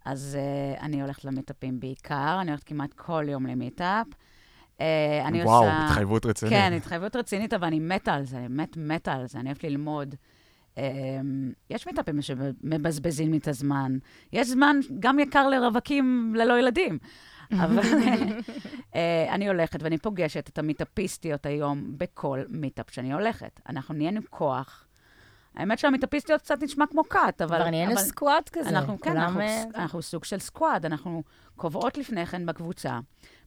אז uh, אני הולכת למיטאפים בעיקר, אני הולכת כמעט כל יום למיטאפ. Uh, אני וואו, עושה... התחייבות רצינית. כן, התחייבות רצינית, אבל אני מתה על זה, אני באמת מתה על זה, אני אוהבת ללמוד. Um, יש מיטאפים שמבזבזים לי את הזמן. יש זמן גם יקר לרווקים ללא ילדים. אבל <laughs> אה, אני הולכת ואני פוגשת את המיטאפיסטיות היום בכל מיטאפ שאני הולכת. אנחנו נהיינו כוח. האמת שהמיטאפיסטיות קצת נשמע כמו כת, אבל... כבר נהיינו אבל squad כזה. אנחנו, כן, אנחנו, אה, אנחנו סוג של squad, אנחנו קובעות לפני כן בקבוצה,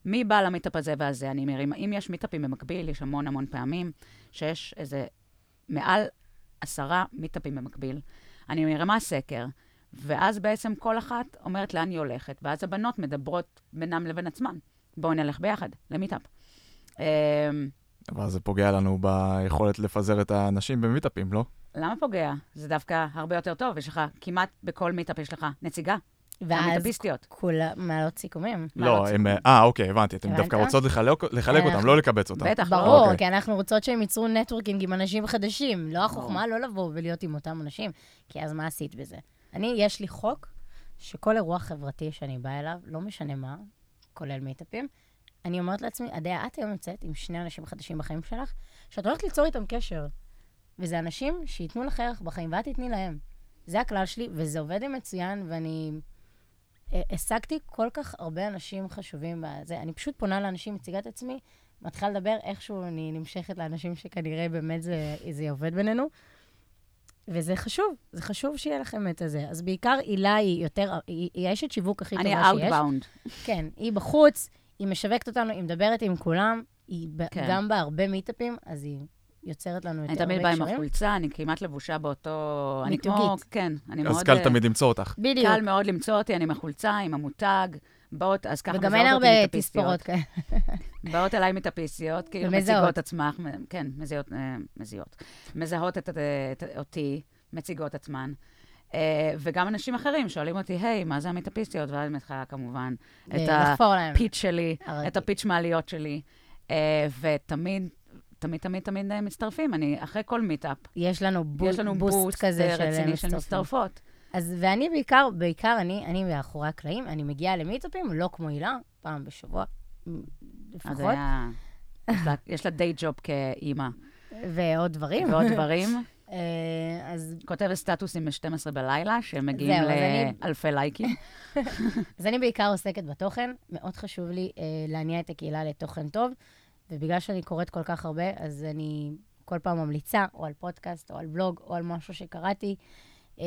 מי בא למיטאפ הזה והזה, אני מרימה, אם יש מיטאפים במקביל, יש המון המון פעמים שיש איזה מעל עשרה מיטאפים במקביל. אני מרימה סקר, ואז בעצם כל אחת אומרת לאן היא הולכת, ואז הבנות מדברות בינם לבין עצמן. בואו נלך ביחד למיטאפ. אמ, אבל זה פוגע לנו ביכולת לפזר את האנשים במיטאפים, לא? למה פוגע? זה דווקא הרבה יותר טוב, יש לך, כמעט בכל מיטאפ יש לך נציגה. ואז. כולם מעלות סיכומים. לא, הם... אה, אוקיי, הבנתי. אתם הבנת? דווקא רוצות לחלק- אותם, לא לקבץ אותם. בטח. ברור, אוקיי. כי אנחנו רוצות שהם ייצרו נטוורקינג עם אנשים חדשים. לא החוכמה לא לבוא ולהיות עם אותם אנשים, כי אז מה עשית בזה? אני, יש לי חוק שכל אירוע חברתי שאני באה אליו, לא משנה מה, כולל מיטאפים, אני אומרת לעצמי, אדיה, את היום יוצאת עם שני אנשים חדשים בחיים שלך, שאת הולכת ליצור איתם קשר. וזה אנשים שייתנו לך ערך בחיים, ואת תתני להם. זה הכלל שלי, וזה עובד לי מצוין, ואני אה, השגתי כל כך הרבה אנשים חשובים בזה. אני פשוט פונה לאנשים, מציגה את עצמי, מתחילה לדבר, איכשהו אני נמשכת לאנשים שכנראה באמת זה, זה עובד בינינו. וזה חשוב, זה חשוב שיהיה לכם את הזה. אז בעיקר הילה היא יותר, היא, היא האשת שיווק הכי אני טובה שיש. Outbound. כן, היא בחוץ, היא משווקת אותנו, היא מדברת עם כולם, היא כן. גם בהרבה מיטאפים, אז היא יוצרת לנו אני הרבה תמיד באה עם קשרים. החולצה, אני כמעט לבושה באותו... אני כמו... כן, אני מאוד... אז קל אה, תמיד למצוא אותך. בדיוק. קל מאוד למצוא אותי, אני עם החולצה, עם המותג. באות, אז ככה וגם אין מזהות הרבה מטאפיסטיות. תספורות כאלה. באות אליי מטאפיסטיות, כאילו. מציגות עצמך, כן, מזהות, אה, מזיעות. מזהות את, את, את, אותי, מציגות עצמן. אה, וגם אנשים אחרים שואלים אותי, היי, מה זה המטאפיסטיות? ואז אני מתחילה כמובן את. הפיץ' שלי, הרגיל. את הפיץ' מעליות שלי, ותמיד, תמיד, תמיד, תמיד אה, מצטרפים. אני, אחרי כל מיטאפ, יש לנו, בו, יש לנו boost, boost כזה אה, של רציני של מצטרפים. מצטרפות. אז, ואני בעיקר, בעיקר אני, אני מאחורי הקלעים, אני מגיעה למיטאפים, לא כמו הילה, פעם בשבוע, מ, אז לפחות, היה... יש לה- יש לה day job כאימא, ועוד דברים. ועוד דברים. <laughs> אה, אז, כותבת סטטוסים ב-12 בלילה, שמגיעים לאלפי לייקים. <laughs> אז אני בעיקר עוסקת בתוכן, מאוד חשוב לי להניע את הקהילה לתוכן טוב, ובגלל שאני קוראת כל כך הרבה, אז אני כל פעם ממליצה, או על פודקאסט, או על בלוג, או על משהו שקראתי. אה,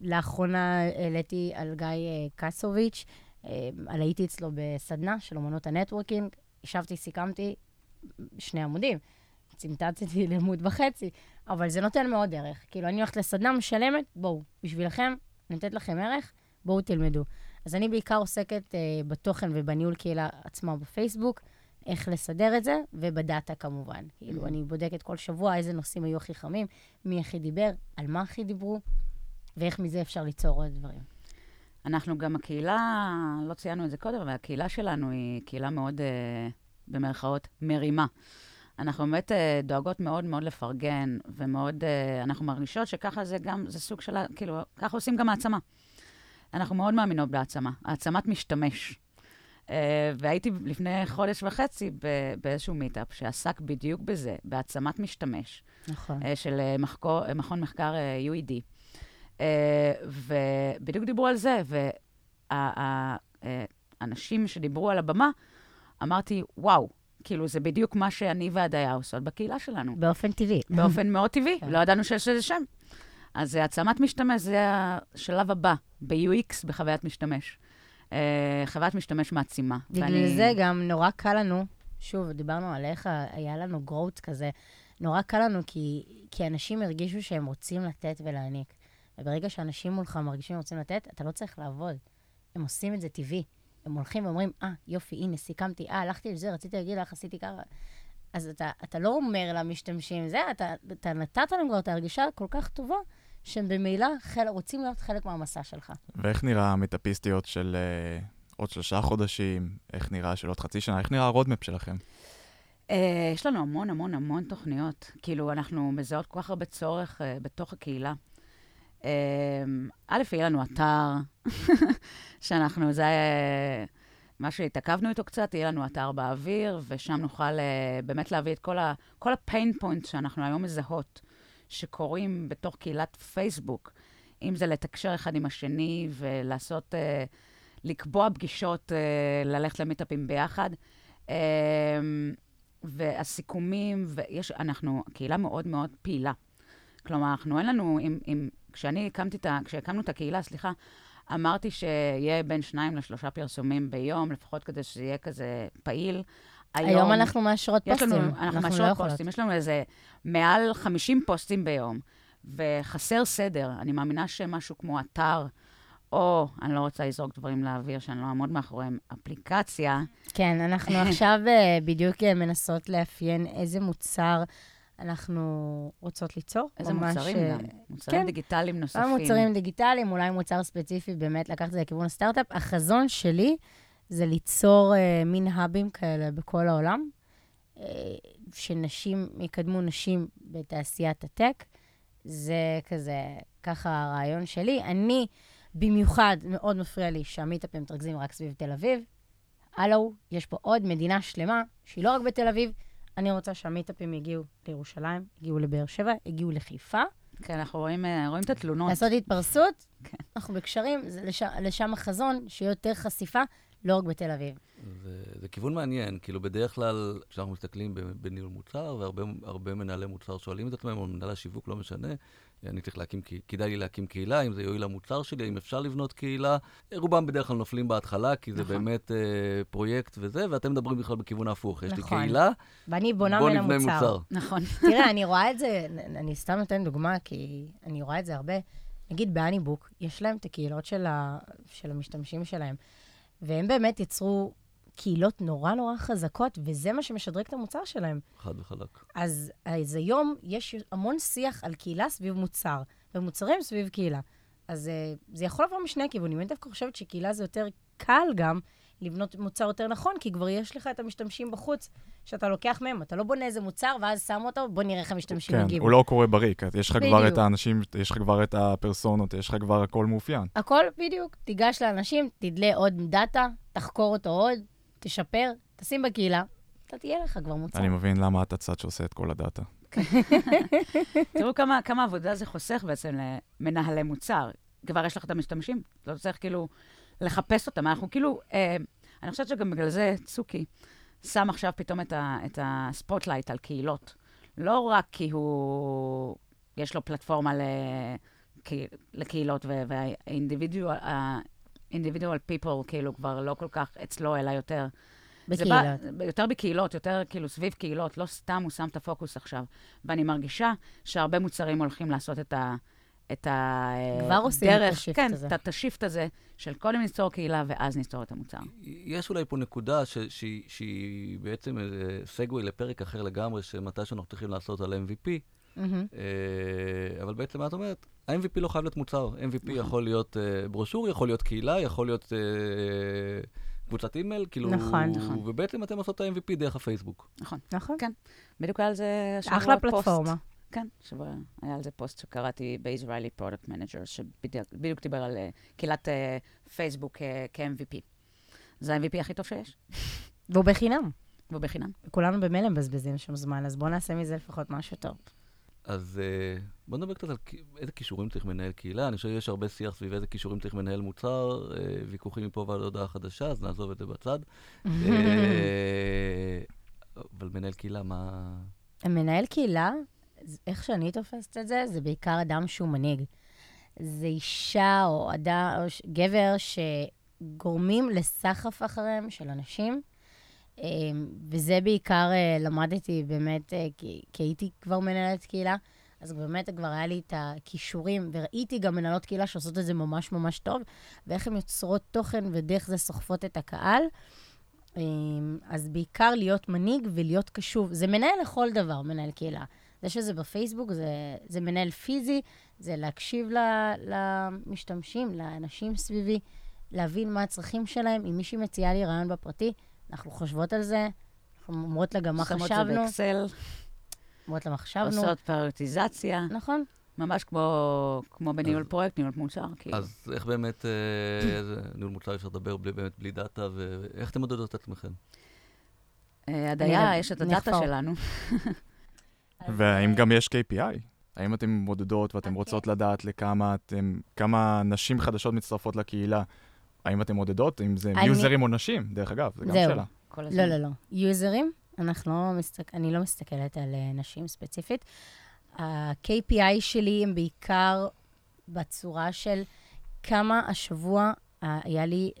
לאחרונה העליתי על גיא אה, קסוביץ', אה, על הייתי אצלו בסדנה של אמנות ה networking, ישבתי, סיכמתי שני עמודים, צמצמתי לעמוד וחצי, אבל זה נותן מאוד ערך. כאילו, אני הולכת לסדנה משלמת, בואו, בשבילכם, נותנת לכם ערך, בואו תלמדו. אז אני בעיקר עוסקת אה, בתוכן ובניהול קהילה עצמה בפייסבוק, איך לסדר את זה, ובדאטה כמובן. כאילו, אני בודקת כל שבוע איזה נושאים היו הכי חמים, מי הכי דיבר, על מה הכי דיברו, ואיך מזה אפשר ליצור עוד דברים. אנחנו גם הקהילה, לא ציינו את זה קודם, אבל הקהילה שלנו היא קהילה מאוד, אה, במרכאות, מרימה. אנחנו באמת אה, דואגות מאוד מאוד לפרגן, ומאוד, אה, אנחנו מרגישות שככה זה גם, זה סוג של, כאילו, ככה עושים גם העצמה. אנחנו מאוד מאמינות בהעצמה, העצמת משתמש. אה, והייתי לפני חודש וחצי באיזשהו מיטאפ שעסק בדיוק בזה, בהעצמת משתמש. נכון. אה, של אה, מחקו, אה, מכון מחקר UED. ובדיוק דיברו על זה, והאנשים שדיברו על הבמה, אמרתי, וואו, כאילו, זה בדיוק מה שאני והדיה עושות בקהילה שלנו. באופן טבעי. באופן מאוד טבעי, כן. לא ידענו שיש לזה שם. אז העצמת משתמש זה השלב הבא ב-UX, בחוויית משתמש. אה, חוויית משתמש מעצימה. בגלל ואני- זה גם נורא קל לנו, שוב, דיברנו על איך היה לנו growth כזה, נורא קל לנו כי, כי אנשים הרגישו שהם רוצים לתת ולהעניק. וברגע שאנשים מולך מרגישים שהם רוצים לתת, אתה לא צריך לעבוד. הם עושים את זה טבעי. הם הולכים ואומרים, אה, יופי, הנה, סיכמתי, אה, הלכתי לזה, רציתי להגיד לך, עשיתי ככה. אז אתה, אתה לא אומר למשתמשים, זה, אתה, אתה נתת להם כבר את ההרגשה כל כך טובה, שהם במילא חל, רוצים להיות חלק מהמסע שלך. ואיך נראה המיטאפיסטיות של אה, עוד שלושה חודשים? איך נראה של עוד חצי שנה? איך נראה ה roadmap שלכם? אה, יש לנו המון המון המון תוכניות. כאילו, אנחנו מזהות כל כך הרבה צורך אה, בתוך הקהילה. אה, א', יהיה לנו אתר, <laughs> שאנחנו, זה מה שהתעכבנו איתו קצת, יהיה לנו אתר באוויר, ושם נוכל אה, באמת להביא את כל, ה, כל ה pain point שאנחנו היום מזהות, שקורים בתוך קהילת פייסבוק, אם זה לתקשר אחד עם השני ולעשות, אה, לקבוע פגישות, אה, ללכת למיטאפים ביחד. אה, והסיכומים, ויש, אנחנו קהילה מאוד מאוד פעילה. כלומר, אנחנו אין לנו, אם, אם, כשאני הקמתי את ה... כשהקמנו את הקהילה, סליחה, אמרתי שיהיה בין שניים לשלושה פרסומים ביום, לפחות כדי שזה יהיה כזה פעיל. היום, היום אנחנו מאשרות פוסטים. לנו, אנחנו לא מאשרות יכולות. פוסטים, יש לנו איזה מעל 50 פוסטים ביום, וחסר סדר. אני מאמינה שמשהו כמו אתר, או, אני לא רוצה לזרוק דברים לאוויר שאני לא אעמוד מאחוריהם, אפליקציה, כן, אנחנו <laughs> עכשיו אה, בדיוק אה, מנסות לאפיין איזה מוצר אנחנו רוצות ליצור. איזה ממש, מוצרים אה, גם? מוצרים כן. דיגיטליים נוספים. מוצרים דיגיטליים, אולי מוצר ספציפי, באמת לקחת את זה לכיוון הסטארט-אפ. החזון שלי זה ליצור אה, מין האבים כאלה בכל העולם, אה, שנשים יקדמו נשים בתעשיית הטק. זה כזה, ככה הרעיון שלי. אני, במיוחד, מאוד מפריע לי שהמיטאפים מתרכזים רק סביב תל אביב. הלו, יש פה עוד מדינה שלמה שהיא לא רק בתל אביב. אני רוצה שהמיטאפים יגיעו לירושלים, יגיעו לבאר שבע, יגיעו לחיפה. כן, אנחנו רואים, אה, רואים את התלונות. לעשות התפרסות, כן. אנחנו בקשרים, זה לש, לשם החזון, שיהיה יותר חשיפה, לא רק בתל אביב. זה, זה כיוון מעניין, כאילו בדרך כלל כשאנחנו מסתכלים ב- בניהול מוצר, והרבה הרבה מנהלי מוצר שואלים את עצמם, או מנהלי השיווק, לא משנה, אני צריך להקים, כדאי לי להקים קהילה, אם זה יועיל למוצר שלי, אם אפשר לבנות קהילה. רובם בדרך כלל נופלים בהתחלה, כי זה נכון. באמת אה, פרויקט וזה, ואתם מדברים בכלל בכיוון ההפוך. יש לי נכון. קהילה, ואני בונה בוא ממנה נבנה מוצר. מוצר. נכון. <laughs> תראה, אני רואה את זה, אני סתם נותן דוגמה, כי אני רואה את זה הרבה. נגיד באניבוק, יש להם את הקהילות של, ה, של המשתמשים שלהם, והם באמת יצרו קהילות נורא נורא חזקות, וזה מה שמשדרג את המוצר שלהם. חד וחלק. אז, אז היום יש המון שיח על קהילה סביב מוצר, ומוצרים סביב קהילה. אז אה, זה יכול לבוא משני הכיוונים. אני דווקא חושבת שקהילה זה יותר קל גם לבנות מוצר יותר נכון, כי כבר יש לך את המשתמשים בחוץ, שאתה לוקח מהם. אתה לא בונה איזה מוצר, ואז שם אותו, בוא נראה איך המשתמשים כן, יגיבו. הוא לא קורה בריק, יש לך כבר את בדיוק. האנשים, יש לך כבר את הפרסונות, יש לך כבר הכל מאופיין. הכל בדיוק. תיגש לאנשים, תדלה עוד דאטה, תחקור אותו עוד, תשפר, תשים בקהילה, אתה תהיה לך כבר מוצר. אני מבין למה אתה צד שעושה את כל הדאטה. <laughs> תראו כמה, כמה עבודה זה חוסך בעצם למנהלי מוצר. כבר יש לך את המשתמשים, לא צריך כאילו לחפש אותם. אנחנו כאילו, אה, אני חושבת שגם בגלל זה צוקי שם עכשיו פתאום את, ה, את ה spotlight על קהילות. לא רק כי הוא, יש לו פלטפורמה ל, קה- לקהילות, וה-individual people כאילו כבר לא כל כך אצלו, אלא יותר בקהילות. בא, יותר בקהילות, יותר כאילו סביב קהילות, לא סתם הוא שם את הפוקוס עכשיו. ואני מרגישה שהרבה מוצרים הולכים לעשות את ה... את הדרך, כבר עושים את ה shift כן, הזה. את- את ה shift הזה של קודם ניצור קהילה ואז ניצור את המוצר. יש אולי פה נקודה ש, שהיא, שהיא בעצם איזה סגווי לפרק אחר לגמרי, שמתי שאנחנו צריכים לעשות על MVP, מהמם. אה, אבל בעצם מה את אומרת? ה-MVP לא חייב להיות מוצר. MVP יכול להיות אה, ברושור, יכול להיות קהילה, יכול להיות אה, קבוצת אימייל, כאילו... נכון, נכון. ובעצם אתם עושות את ה-MVP דרך הפייסבוק. נכון. נכון. כן. בדיוק על זה אחלה פוסט. כן, שבוע היה על זה פוסט שקראתי ב-Israeli Product Manager, שבדיוק דיבר על אה, קהילת אה, פייסבוק אה, כ-MVP. זה ה-MVP הכי טוב שיש, והוא בחינם. והוא בחינם. וכולנו במילא מבזבזים שם זמן, אז בואו נעשה מזה לפחות משהו טוב. אז uh, בוא נדבר קצת על איזה כישורים צריך מנהל קהילה. אני חושב שיש הרבה שיח סביב איזה כישורים צריך מנהל מוצר, ויכוחים מפה ועד הודעה חדשה, אז נעזוב את זה בצד. <laughs> אבל מנהל קהילה, מה... מנהל קהילה, איך שאני תופסת את זה, זה בעיקר אדם שהוא מנהיג. זה אישה או אדם, או ש- גבר שגורמים לסחף אחריהם של אנשים. אמ, וזה בעיקר אה, למדתי באמת, אה, כי, כי הייתי כבר מנהלת קהילה, אז באמת כבר היה לי את הכישורים, וראיתי גם מנהלות קהילה שעושות את זה ממש ממש טוב, ואיך הן יוצרות תוכן ודרך זה סוחפות את הקהל. אז בעיקר להיות מנהיג ולהיות קשוב. זה מנהל לכל דבר, מנהל קהילה. זה שזה בפייסבוק, זה, זה מנהל פיזי, זה להקשיב ל, למשתמשים, לאנשים סביבי, להבין מה הצרכים שלהם. אם מישהי מציעה לי רעיון בפרטי, אנחנו חושבות על זה, אנחנו אומרות לה גם מה שמות את זה חשבנו, באקסל, אומרות לה מה חשבנו. עושות פריוטיזציה, נכון. ממש כמו, כמו בניהול אז- פרויקט, ניהול מוצר. כאילו. אז איך באמת, אה, ניהול מוצר אפשר לדבר בלי, באמת בלי דאטה, ואיך אתם מודדות את עצמכם? אה, הדיה, אני- יש את הדאטה. שלנו. והאם גם יש KPI? האם אתם מודדות ואתם אוקיי. רוצות לדעת לכמה אתם, כמה נשים חדשות מצטרפות לקהילה? האם אתם מודדות? אם זה אני- יוזרים או נשים? דרך אגב, זה גם זהו. שאלה. הזמן. לא, לא, לא. יוזרים, אנחנו לא מסתכל, אני לא מסתכלת על uh, נשים ספציפית. ה-KPI שלי הם בעיקר בצורה של כמה השבוע uh, היה לי uh,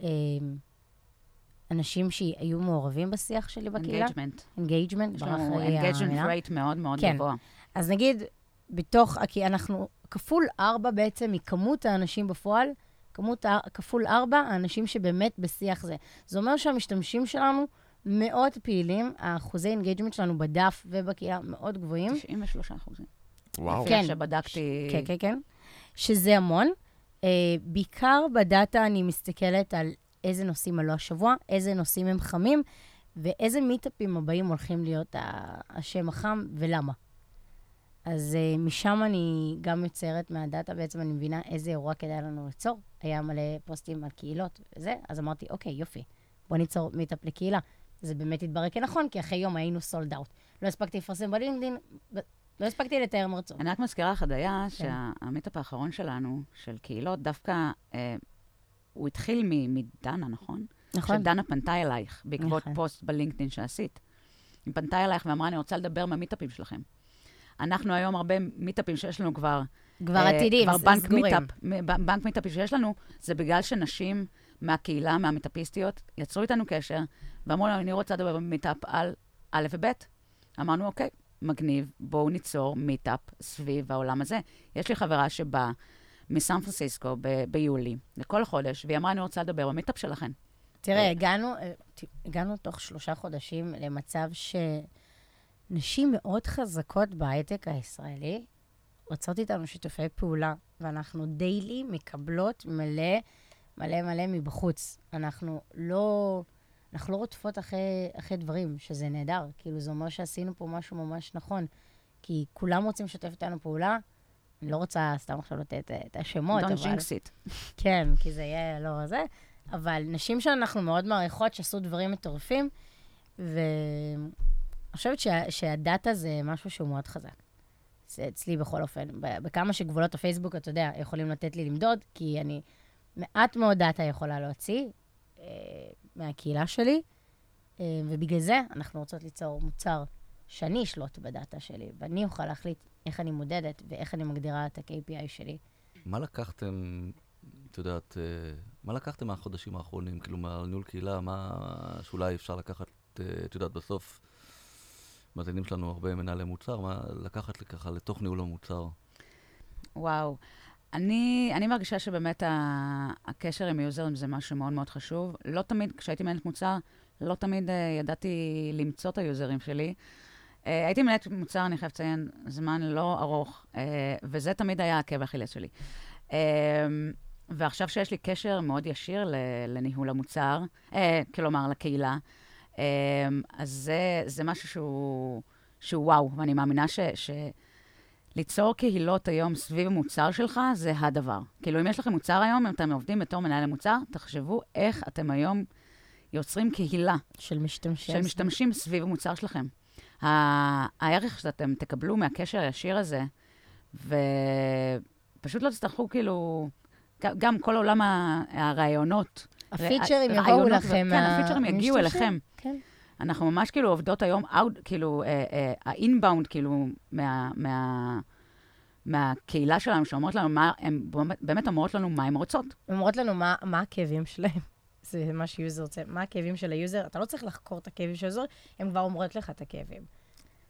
אנשים שהיו מעורבים בשיח שלי בקהילה. engagement. engagement, יש ברח לנו לי engagement המילה. rate מאוד מאוד כן. גבוה. אז נגיד, בתוך, כי אנחנו, כפול ארבע בעצם מכמות האנשים בפועל, כמות, כפול ארבע האנשים שבאמת בשיח זה. זה אומר שהמשתמשים שלנו מאוד פעילים, האחוזי engagement שלנו בדף ובקהילה מאוד גבוהים. 93 אחוזים. וואו. לפי כן. שבדקתי... כן, כן, כן. שזה המון. Uh, בעיקר בדאטה אני מסתכלת על איזה נושאים עלו השבוע, איזה נושאים הם חמים, ואיזה מיטאפים הבאים הולכים להיות השם החם ולמה. אז uh, משם אני גם יוצרת מהדאטה, בעצם אני מבינה איזה אירוע כדאי לנו ליצור. היה מלא פוסטים על קהילות וזה, אז אמרתי, אוקיי, יופי, בוא ניצור מיטאפ לקהילה. זה באמת התברר כנכון, כי אחרי יום היינו sold out. לא הספקתי לפרסם בלינקדאין, לא הספקתי לתאר מרצון. אני רק מזכירה לך, עדיה, כן. שהמיטאפ האחרון שלנו, של קהילות, דווקא, אה, הוא התחיל מ- מדנה, נכון? נכון. שדנה פנתה אלייך, בעקבות נכון. פוסט בלינקדאין שעשית. היא פנתה אלייך ואמרה, אני רוצה לדבר מהמיטאפים שלכם. אנחנו היום הרבה מיטאפים שיש לנו כבר... כבר אה, עתידים, כבר בנק סגורים. מיטאפ, בנק מיטאפים שיש לנו, זה בגלל שנשים מהקהילה, מהמיטאפיסטיות, יצרו איתנו קשר, ואמרו לנו, אני רוצה לדבר במיטאפ על א' וב'. אמרנו, אוקיי, מגניב, בואו ניצור מיטאפ סביב העולם הזה. יש לי חברה שבאה מסן פרנסיסקו ב- ביולי, לכל חודש, והיא אמרה, אני רוצה לדבר במיטאפ שלכם. תראה, הגענו, אה, הגענו תוך שלושה חודשים למצב שנשים מאוד חזקות בהייטק הישראלי רוצות איתנו שיתופי פעולה, ואנחנו daily מקבלות מלא, מלא מלא מבחוץ. אנחנו לא, אנחנו לא רודפות אחרי, אחרי דברים, שזה נהדר. כאילו, זה אומר שעשינו פה משהו ממש נכון. כי כולם רוצים לשתף איתנו פעולה. לא רוצה סתם עכשיו לתת אה, את השמות, Don't אבל... jinx it. כן, כי זה יהיה לא זה. אבל נשים שאנחנו מאוד מעריכות, שעשו דברים מטורפים, ואני חושבת שה, שהדאטה זה משהו שהוא מאוד חזק. זה אצלי בכל אופן. בכמה שגבולות הפייסבוק, אתה יודע, יכולים לתת לי למדוד, כי אני מעט מאוד דאטה יכולה להוציא אה, מהקהילה שלי, אה, ובגלל זה אנחנו רוצות ליצור מוצר שאני אשלוט בדאטה שלי, ואני אוכל להחליט איך אני מודדת ואיך אני מגדירה את ה-KPI שלי. מה לקחתם, את יודעת, אה, מה לקחתם מהחודשים האחרונים, כאילו מהניהול קהילה, מה שאולי אפשר לקחת, אה, את יודעת, בסוף, מאזינים שלנו הרבה מנהלי מוצר, מה לקחת ככה לתוך ניהול המוצר? וואו. אני, אני מרגישה שבאמת ה, הקשר עם יוזרים זה משהו מאוד מאוד חשוב. לא תמיד, כשהייתי מנהלת מוצר, לא תמיד uh, ידעתי למצוא את היוזרים שלי. Uh, הייתי מנהלת מוצר, אני חייבת לציין, זמן לא ארוך, uh, וזה תמיד היה עקב אכילס שלי. Uh, ועכשיו שיש לי קשר מאוד ישיר לניהול המוצר, uh, כלומר, לקהילה, uh, אז זה, זה משהו שהוא, שהוא וואו, ואני מאמינה ש... ש ליצור קהילות היום סביב המוצר שלך, זה הדבר. כאילו, אם יש לכם מוצר היום, אם אתם עובדים בתור מנהל המוצר, תחשבו איך אתם היום יוצרים קהילה של משתמשי... של משתמשים סביב המוצר שלכם. הערך שאתם תקבלו מהקשר הישיר הזה, ופשוט לא תצטרכו, כאילו, גם כל עולם הרעיונות. הפיצ'רים יבואו לכם כן, הפיצ'רים יגיעו. אליכם. כן. אנחנו ממש כאילו עובדות היום, out, כאילו, אה, אה, ה inbound, כאילו, מה, מה, מהקהילה שלנו, שאומרות לנו מה, הן באמת- אומרות לנו מה הן רוצות. הן אומרות לנו מה, מה הכאבים שלהם. זה מה ש user רוצה. מה הכאבים של ה user? אתה לא צריך לחקור את הכאבים של ה user, הן כבר אומרות לך את הכאבים.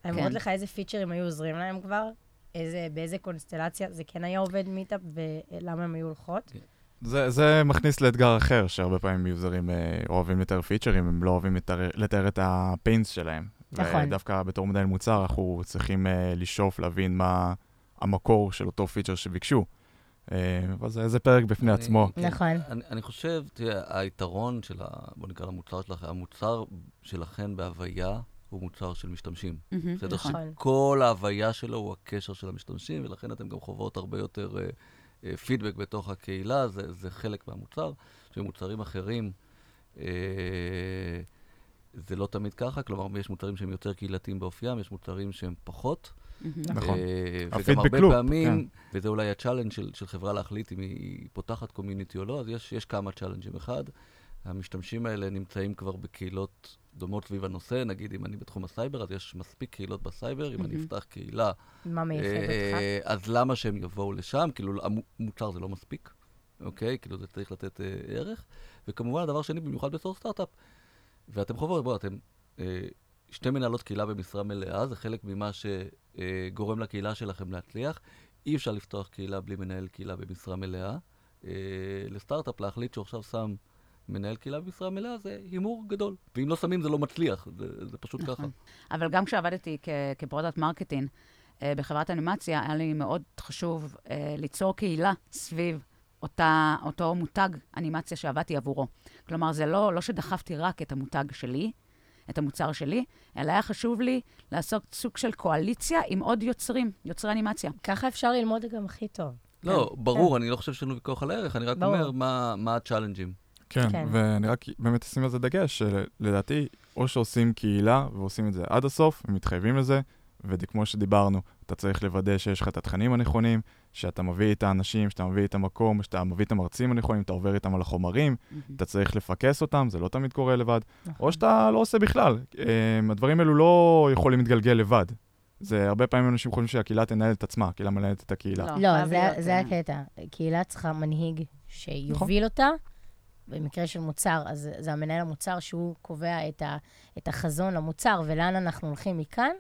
הן כן. אומרות לך איזה פיצ'רים היו עוזרים להם כבר, איזה, באיזה קונסטלציה זה כן היה עובד מיטאפ, ולמה הם היו הולכות. זה, זה מכניס לאתגר אחר, שהרבה פעמים יוזרים אה, אוהבים לתאר פיצ'רים, הם לא אוהבים לתאר, לתאר את ה pains שלהם. נכון. ודווקא בתור מנהל מוצר, אנחנו צריכים אה, לשאוף להבין מה המקור של אותו פיצ'ר שביקשו. אה, אבל זה, זה פרק בפני אני- עצמו. כן, נכון. אני, אני חושב, תראה, היתרון של, ה, בוא נקרא למוצר שלכם, המוצר שלכם בהוויה הוא מוצר של משתמשים. בסדר? נכון. שכל ההוויה שלו הוא הקשר של המשתמשים, ולכן אתם גם חוות הרבה יותר אה, אה, פידבק בתוך הקהילה, זה, זה חלק מהמוצר. שמוצרים אחרים, אה, זה לא תמיד ככה, כלומר, יש מוצרים שהם יותר קהילתיים באופיים, יש מוצרים שהם פחות. נכון. אה, וגם הרבה פעמים, וזה אולי ה challenge של, של חברה להחליט אם היא פותחת community או לא, אז יש, יש כמה צ'אלנג'ים. אחד, המשתמשים האלה נמצאים כבר בקהילות דומות סביב הנושא, נגיד אם אני בתחום הסייבר, אז יש מספיק קהילות בסייבר, אם אני. אפתח קהילה, מה מייחד אותך? אה, אז למה שהם יבואו לשם? כאילו, המוצר זה לא מספיק, אוקיי? כאילו, זה צריך לתת אה, ערך. וכמובן, הדבר שני, במיוחד בתור סטארט-אפ, ואתם חובות, בואו, אתם אה, שתי מנהלות קהילה במשרה מלאה, זה חלק ממה שגורם לקהילה שלכם להצליח. אי אפשר לפתוח קהילה בלי מנהל קהילה במשרה מלאה. אה, לסטארט-אפ להחליט שהוא עכשיו שם מנהל קהילה במשרה מלאה זה הימור גדול. ואם לא שמים זה לא מצליח, זה, זה פשוט נכון. ככה. אבל גם כשעבדתי כ product marketing אה, בחברת אנימציה, היה לי מאוד חשוב אה, ליצור קהילה סביב אותה, אותו מותג אנימציה שעבדתי עבורו. כלומר, זה לא, לא שדחפתי רק את המותג שלי, את המוצר שלי, אלא היה חשוב לי לעשות סוג של קואליציה עם עוד יוצרים, יוצרי אנימציה. ככה אפשר ללמוד גם הכי טוב. לא, ברור, אני לא חושב שיש לנו ויכוח על הערך, אני רק ברור. אומר מה, מה הצ'אלנג'ים. כן, כן. ואני רק באמת אשים על זה דגש, שלדעתי, או שעושים קהילה ועושים את זה עד הסוף, ומתחייבים לזה, וכמו שדיברנו, אתה צריך לוודא שיש לך את התכנים הנכונים, שאתה מביא את האנשים, שאתה מביא את המקום, שאתה מביא את המרצים הנכונים, אתה עובר איתם על החומרים, אתה צריך לפקס אותם, זה לא תמיד קורה לבד, נכון. או שאתה לא עושה בכלל. אמ, הדברים האלו לא יכולים להתגלגל לבד. זה הרבה פעמים אנשים חושבים שהקהילה תנהל את עצמה, הקהילה מנהלת את הקהילה. לא. לא, זה- זה אה, הקטע. קהילה צריכה מנהיג שיוביל אותה. במקרה של מוצר, אז זה המנהל המוצר שהוא קובע את, ה, את החזון למוצר ולאן אנחנו הולכים מכאן,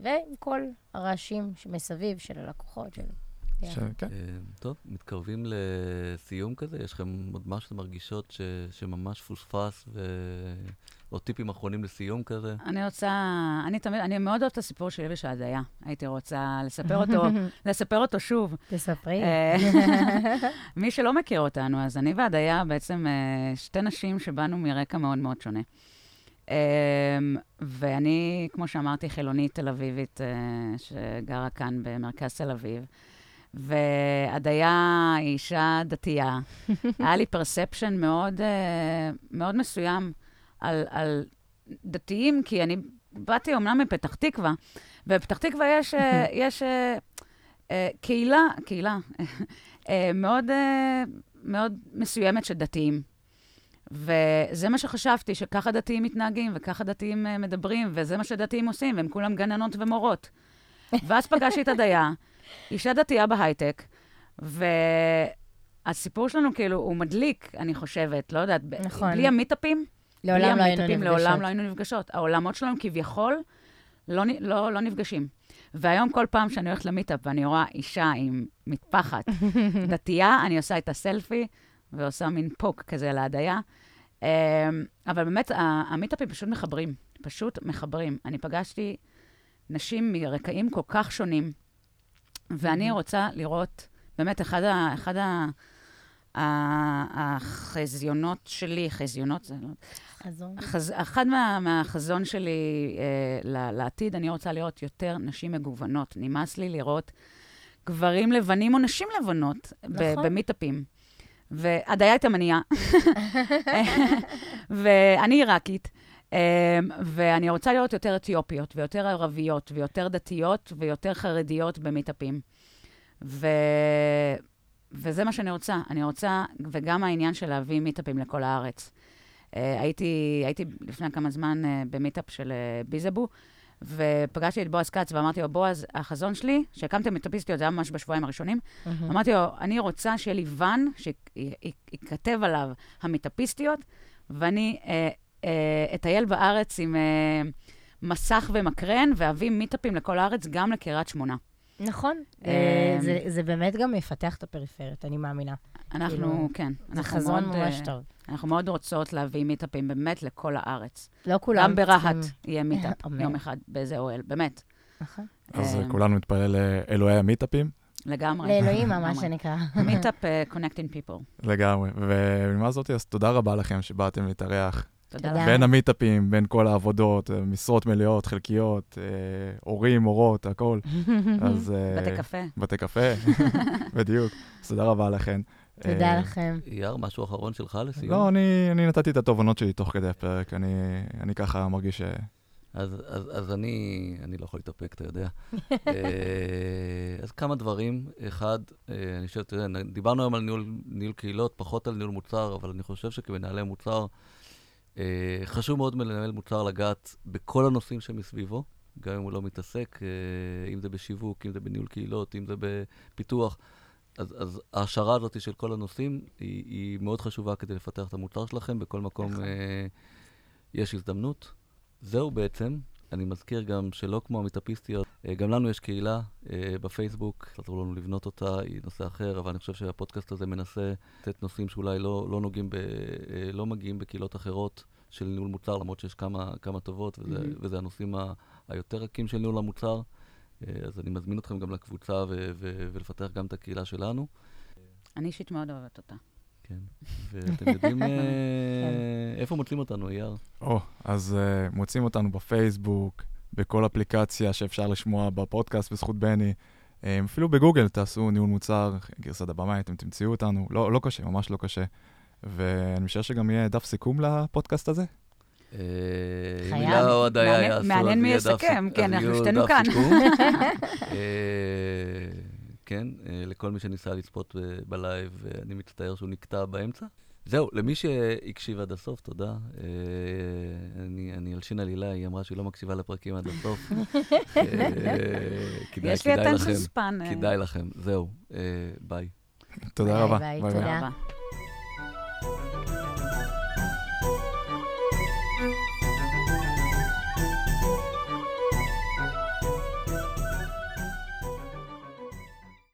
ועם כל הרעשים שמסביב של הלקוחות. של... כן. אה, טוב, מתקרבים לסיום כזה, יש לכם עוד משהו שאתם מרגישות ש, שממש פוספס, ו... או טיפים אחרונים לסיום כזה? אני רוצה, אני תמיד, אני מאוד אוהבת את הסיפור של יבש ההדיה. הייתי רוצה לספר אותו, <laughs> לספר אותו שוב. תספרי. אה, <laughs> <laughs> מי שלא מכיר אותנו, אז אני והדיה בעצם אה, שתי נשים שבאנו מרקע מאוד מאוד שונה. ואני, כמו שאמרתי, חילונית תל אביבית שגרה כאן במרכז תל אביב. והדיה היא אישה דתייה. היה לי פרספשן מאוד, אה, מאוד מסוים על, על דתיים, כי אני באתי אומנם מפתח תקווה, ובפתח תקווה יש, אה, <laughs> יש אה, קהילה, קהילה מאוד, מאוד מסוימת של דתיים. וזה מה שחשבתי, שככה דתיים מתנהגים, וככה דתיים מדברים, וזה מה שדתיים עושים, והם כולם גננות ומורות. ואז פגשתי את הדיה, אישה דתייה בהייטק, והסיפור שלנו כאילו, הוא מדליק, אני חושבת, לא יודעת, נכון. בלי המיטאפים, לעולם בלי לא היינו המיטאפים, נפגשות. לעולם לא היינו נפגשות. העולמות שלנו כביכול לא, לא, לא נפגשים. והיום כל פעם שאני הולכת למיטאפ ואני רואה אישה עם מטפחת <laughs> דתייה, אני עושה את הסלפי ועושה מין פוק כזה להדיה. אמ, אבל באמת, המיטאפים פשוט מחברים, פשוט מחברים. אני פגשתי נשים מרקעים כל כך שונים, ואני רוצה לראות, באמת, אחד, ה, אחד ה, ה, החזיונות שלי, חזיונות, זה לא... חזון. חז... אחד מה, מהחזון שלי אה, ל- לעתיד, אני רוצה לראות יותר נשים מגוונות. נמאס לי לראות גברים לבנים או נשים לבנות נכון. במיטאפים. והדיה היא תימניה, <laughs> ואני עיראקית, ואני רוצה לראות יותר אתיופיות, ויותר ערביות, ויותר דתיות, ויותר חרדיות במיטאפים. ו... וזה מה שאני רוצה. אני רוצה, וגם העניין של להביא מיטאפים לכל הארץ. Uh, הייתי, הייתי לפני כמה זמן uh, במיטאפ של uh, ביזבו, ופגשתי את בועז כץ ואמרתי לו, בועז, החזון שלי, שהקמתם מיטאפיסטיות, זה היה ממש בשבועיים הראשונים, מהמם. אמרתי לו, אני רוצה שיהיה לי ואן שייכתב עליו המיטאפיסטיות, ואני uh, אטייל בארץ עם uh, מסך ומקרן, ואביא מיטאפים לכל הארץ, גם לקריית שמונה. נכון. אה, זה- זה באמת גם יפתח את הפריפריות, אני מאמינה. אנחנו, כאילו, כן. זה אנחנו חזון מאוד, ממש אה, טוב. אנחנו מאוד רוצות להביא מיטאפים באמת לכל הארץ. לא כולם גם ברהט יהיה מיטאפ. <laughs> יום אחד באיזה אוהל, באמת. נכון. אז אה, אה, כולנו נתפלל לאלוהי המיטאפים, לגמרי. לאלוהים, מה. שנקרא. מיטאפ אה, connecting people. לגמרי. ובנימה זאתי, אז תודה רבה לכם שבאתם להתארח. תודה. לך. בין המיטאפים, בין כל העבודות, אה, משרות מלאות, חלקיות, אה, הורים, מורות, הכל. <laughs> אז... אה, בתי קפה. בתי קפה, <laughs> בדיוק. אז תודה רבה לכם. תודה אה, לכם. אייר, משהו אחרון שלך לסיום? לא, אני, אני נתתי את התובנות שלי תוך כדי הפרק, אני, אני ככה מרגיש ש... אז, אז, אז אני, אני לא יכול להתאפק, אתה יודע. <laughs> אה, אז כמה דברים. אחד, אני חושב, אתה יודע, נ- דיברנו היום על ניהול, ניהול קהילות, פחות על ניהול מוצר, אבל אני חושב שכמנהלי מוצר, חשוב מאוד מלנהל מוצר לגעת בכל הנושאים שמסביבו, גם אם הוא לא מתעסק, אה, אם זה בשיווק, אם זה בניהול קהילות, אם זה בפיתוח. אז, אז ההשערה הזאת של כל הנושאים היא, היא מאוד חשובה כדי לפתח את המוצר שלכם. בכל מקום נכון. אה, יש הזדמנות. זהו בעצם. אני מזכיר גם שלא כמו המיטאפיסטיות, אה, גם לנו יש קהילה אה, בפייסבוק, תעזרו לנו לבנות אותה, היא נושא אחר, אבל אני חושב שהפודקאסט הזה מנסה לתת נושאים שאולי לא, לא נוגעים, ב, אה, לא מגיעים בקהילות אחרות של ניהול מוצר, למרות שיש כמה, כמה טובות, וזה, Mm-hmm. וזה הנושאים ה, היותר רכים של ניהול המוצר. אז אני מזמין אתכם גם לקבוצה ו, ו, ולפתח גם את הקהילה שלנו. אני אישית מאוד אוהבת אותה. כן. ואתם יודעים <laughs> אה, איפה מוצאים אותנו, אייר? או, אז uh, מוצאים אותנו בפייסבוק, בכל אפליקציה שאפשר לשמוע בפודקאסט בזכות בני. Um, אפילו בגוגל תעשו ניהול מוצר, גרסת הבמאי, אתם תמצאו אותנו. לא, לא קשה, ממש לא קשה. ואני משער שגם יהיה דף סיכום לפודקאסט הזה. אה, חייב. הדיה מעניין- מי יסכם, כן, אנחנו שתינו כאן. <laughs> אה, כן, אה, לכל מי שניסה לצפות ב- בלייב, אה, אני מצטער שהוא נקטע באמצע. זהו, למי שהקשיב עד הסוף, תודה. אה, אני אני אלשין על הילה, היא אמרה שהיא לא מקשיבה לפרקים עד הסוף. <laughs> אה, כדאי, יש לי לכם. span. אה, כדאי לכם, זהו, אה, ביי. תודה ביי, רבה. ביי, ביי. תודה. רבה.